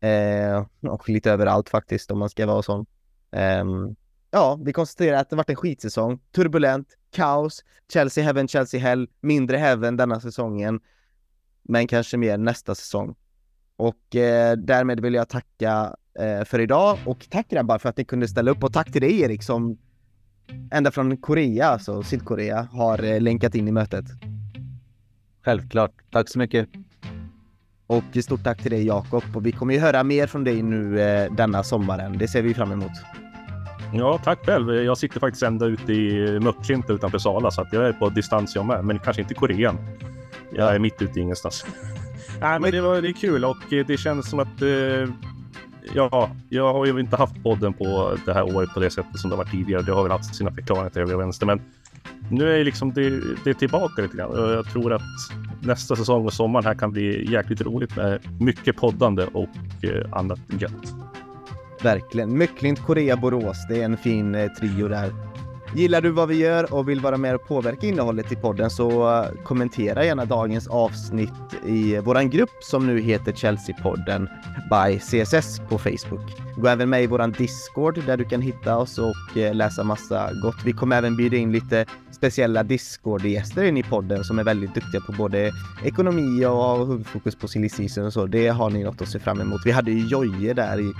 A: Eh, och lite överallt faktiskt om man ska vara sån. Eh, ja, vi konstaterar att det varit en skitsäsong. Turbulent, kaos, Chelsea heaven, Chelsea hell, mindre heaven denna säsongen. Men kanske mer nästa säsong. Och eh, därmed vill jag tacka eh, för idag och tack grabbar för att ni kunde ställa upp och tack till dig Erik som ända från Korea, alltså Sydkorea, har eh, länkat in i mötet.
B: Självklart. Tack så mycket.
A: Och stort tack till dig Jakob och vi kommer ju höra mer från dig nu eh, denna sommaren. Det ser vi fram emot.
C: Ja, tack själv. Jag sitter faktiskt ända ute i Möcklinta utanför Sala så att jag är på distans jag med. Men kanske inte i Korean. Jag är mitt ute i ingenstans. Nej, men det var det är kul och det känns som att eh, ja, jag har ju inte haft podden på det här året på det sättet som det var tidigare. Det har väl haft sina förklaringar till höger och vänster, men nu är liksom det, det är tillbaka lite grann och jag tror att nästa säsong och sommaren här kan bli jäkligt roligt med mycket poddande och eh, annat gött.
A: Verkligen. Mycklint Korea, Borås. Det är en fin eh, trio där. Gillar du vad vi gör och vill vara med och påverka innehållet i podden så eh, kommentera gärna dagens avsnitt i våran grupp som nu heter Chelsea-podden by CSS på Facebook. Gå även med i våran Discord där du kan hitta oss och eh, läsa massa gott. Vi kommer även bjuda in lite speciella Discord-gäster in i podden som är väldigt duktiga på både ekonomi och huvudfokus på silly season och så. Det har ni något att se fram emot. Vi hade ju Jojje där i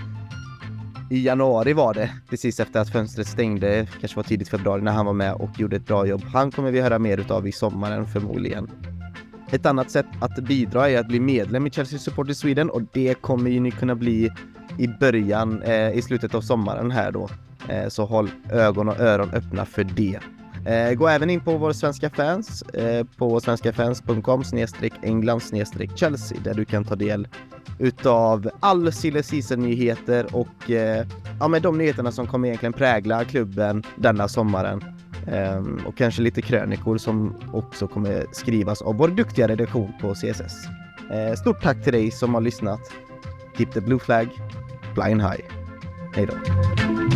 A: i januari var det, precis efter att fönstret stängde, kanske var tidigt februari när han var med och gjorde ett bra jobb. Han kommer vi höra mer utav i sommaren förmodligen. Ett annat sätt att bidra är att bli medlem i Chelsea Supporter Sweden och det kommer ju ni kunna bli i början, eh, i slutet av sommaren här då. Eh, så håll ögon och öron öppna för det. Eh, gå även in på vår svenska fans eh, på svenskafans.com snedstreck England snedstreck Chelsea där du kan ta del utav all silly season-nyheter och eh, ja, med de nyheterna som kommer egentligen prägla klubben denna sommaren. Ehm, och kanske lite krönikor som också kommer skrivas av vår duktiga redaktion på CSS. Ehm, stort tack till dig som har lyssnat. Keep the blue flag flying high. Hej då!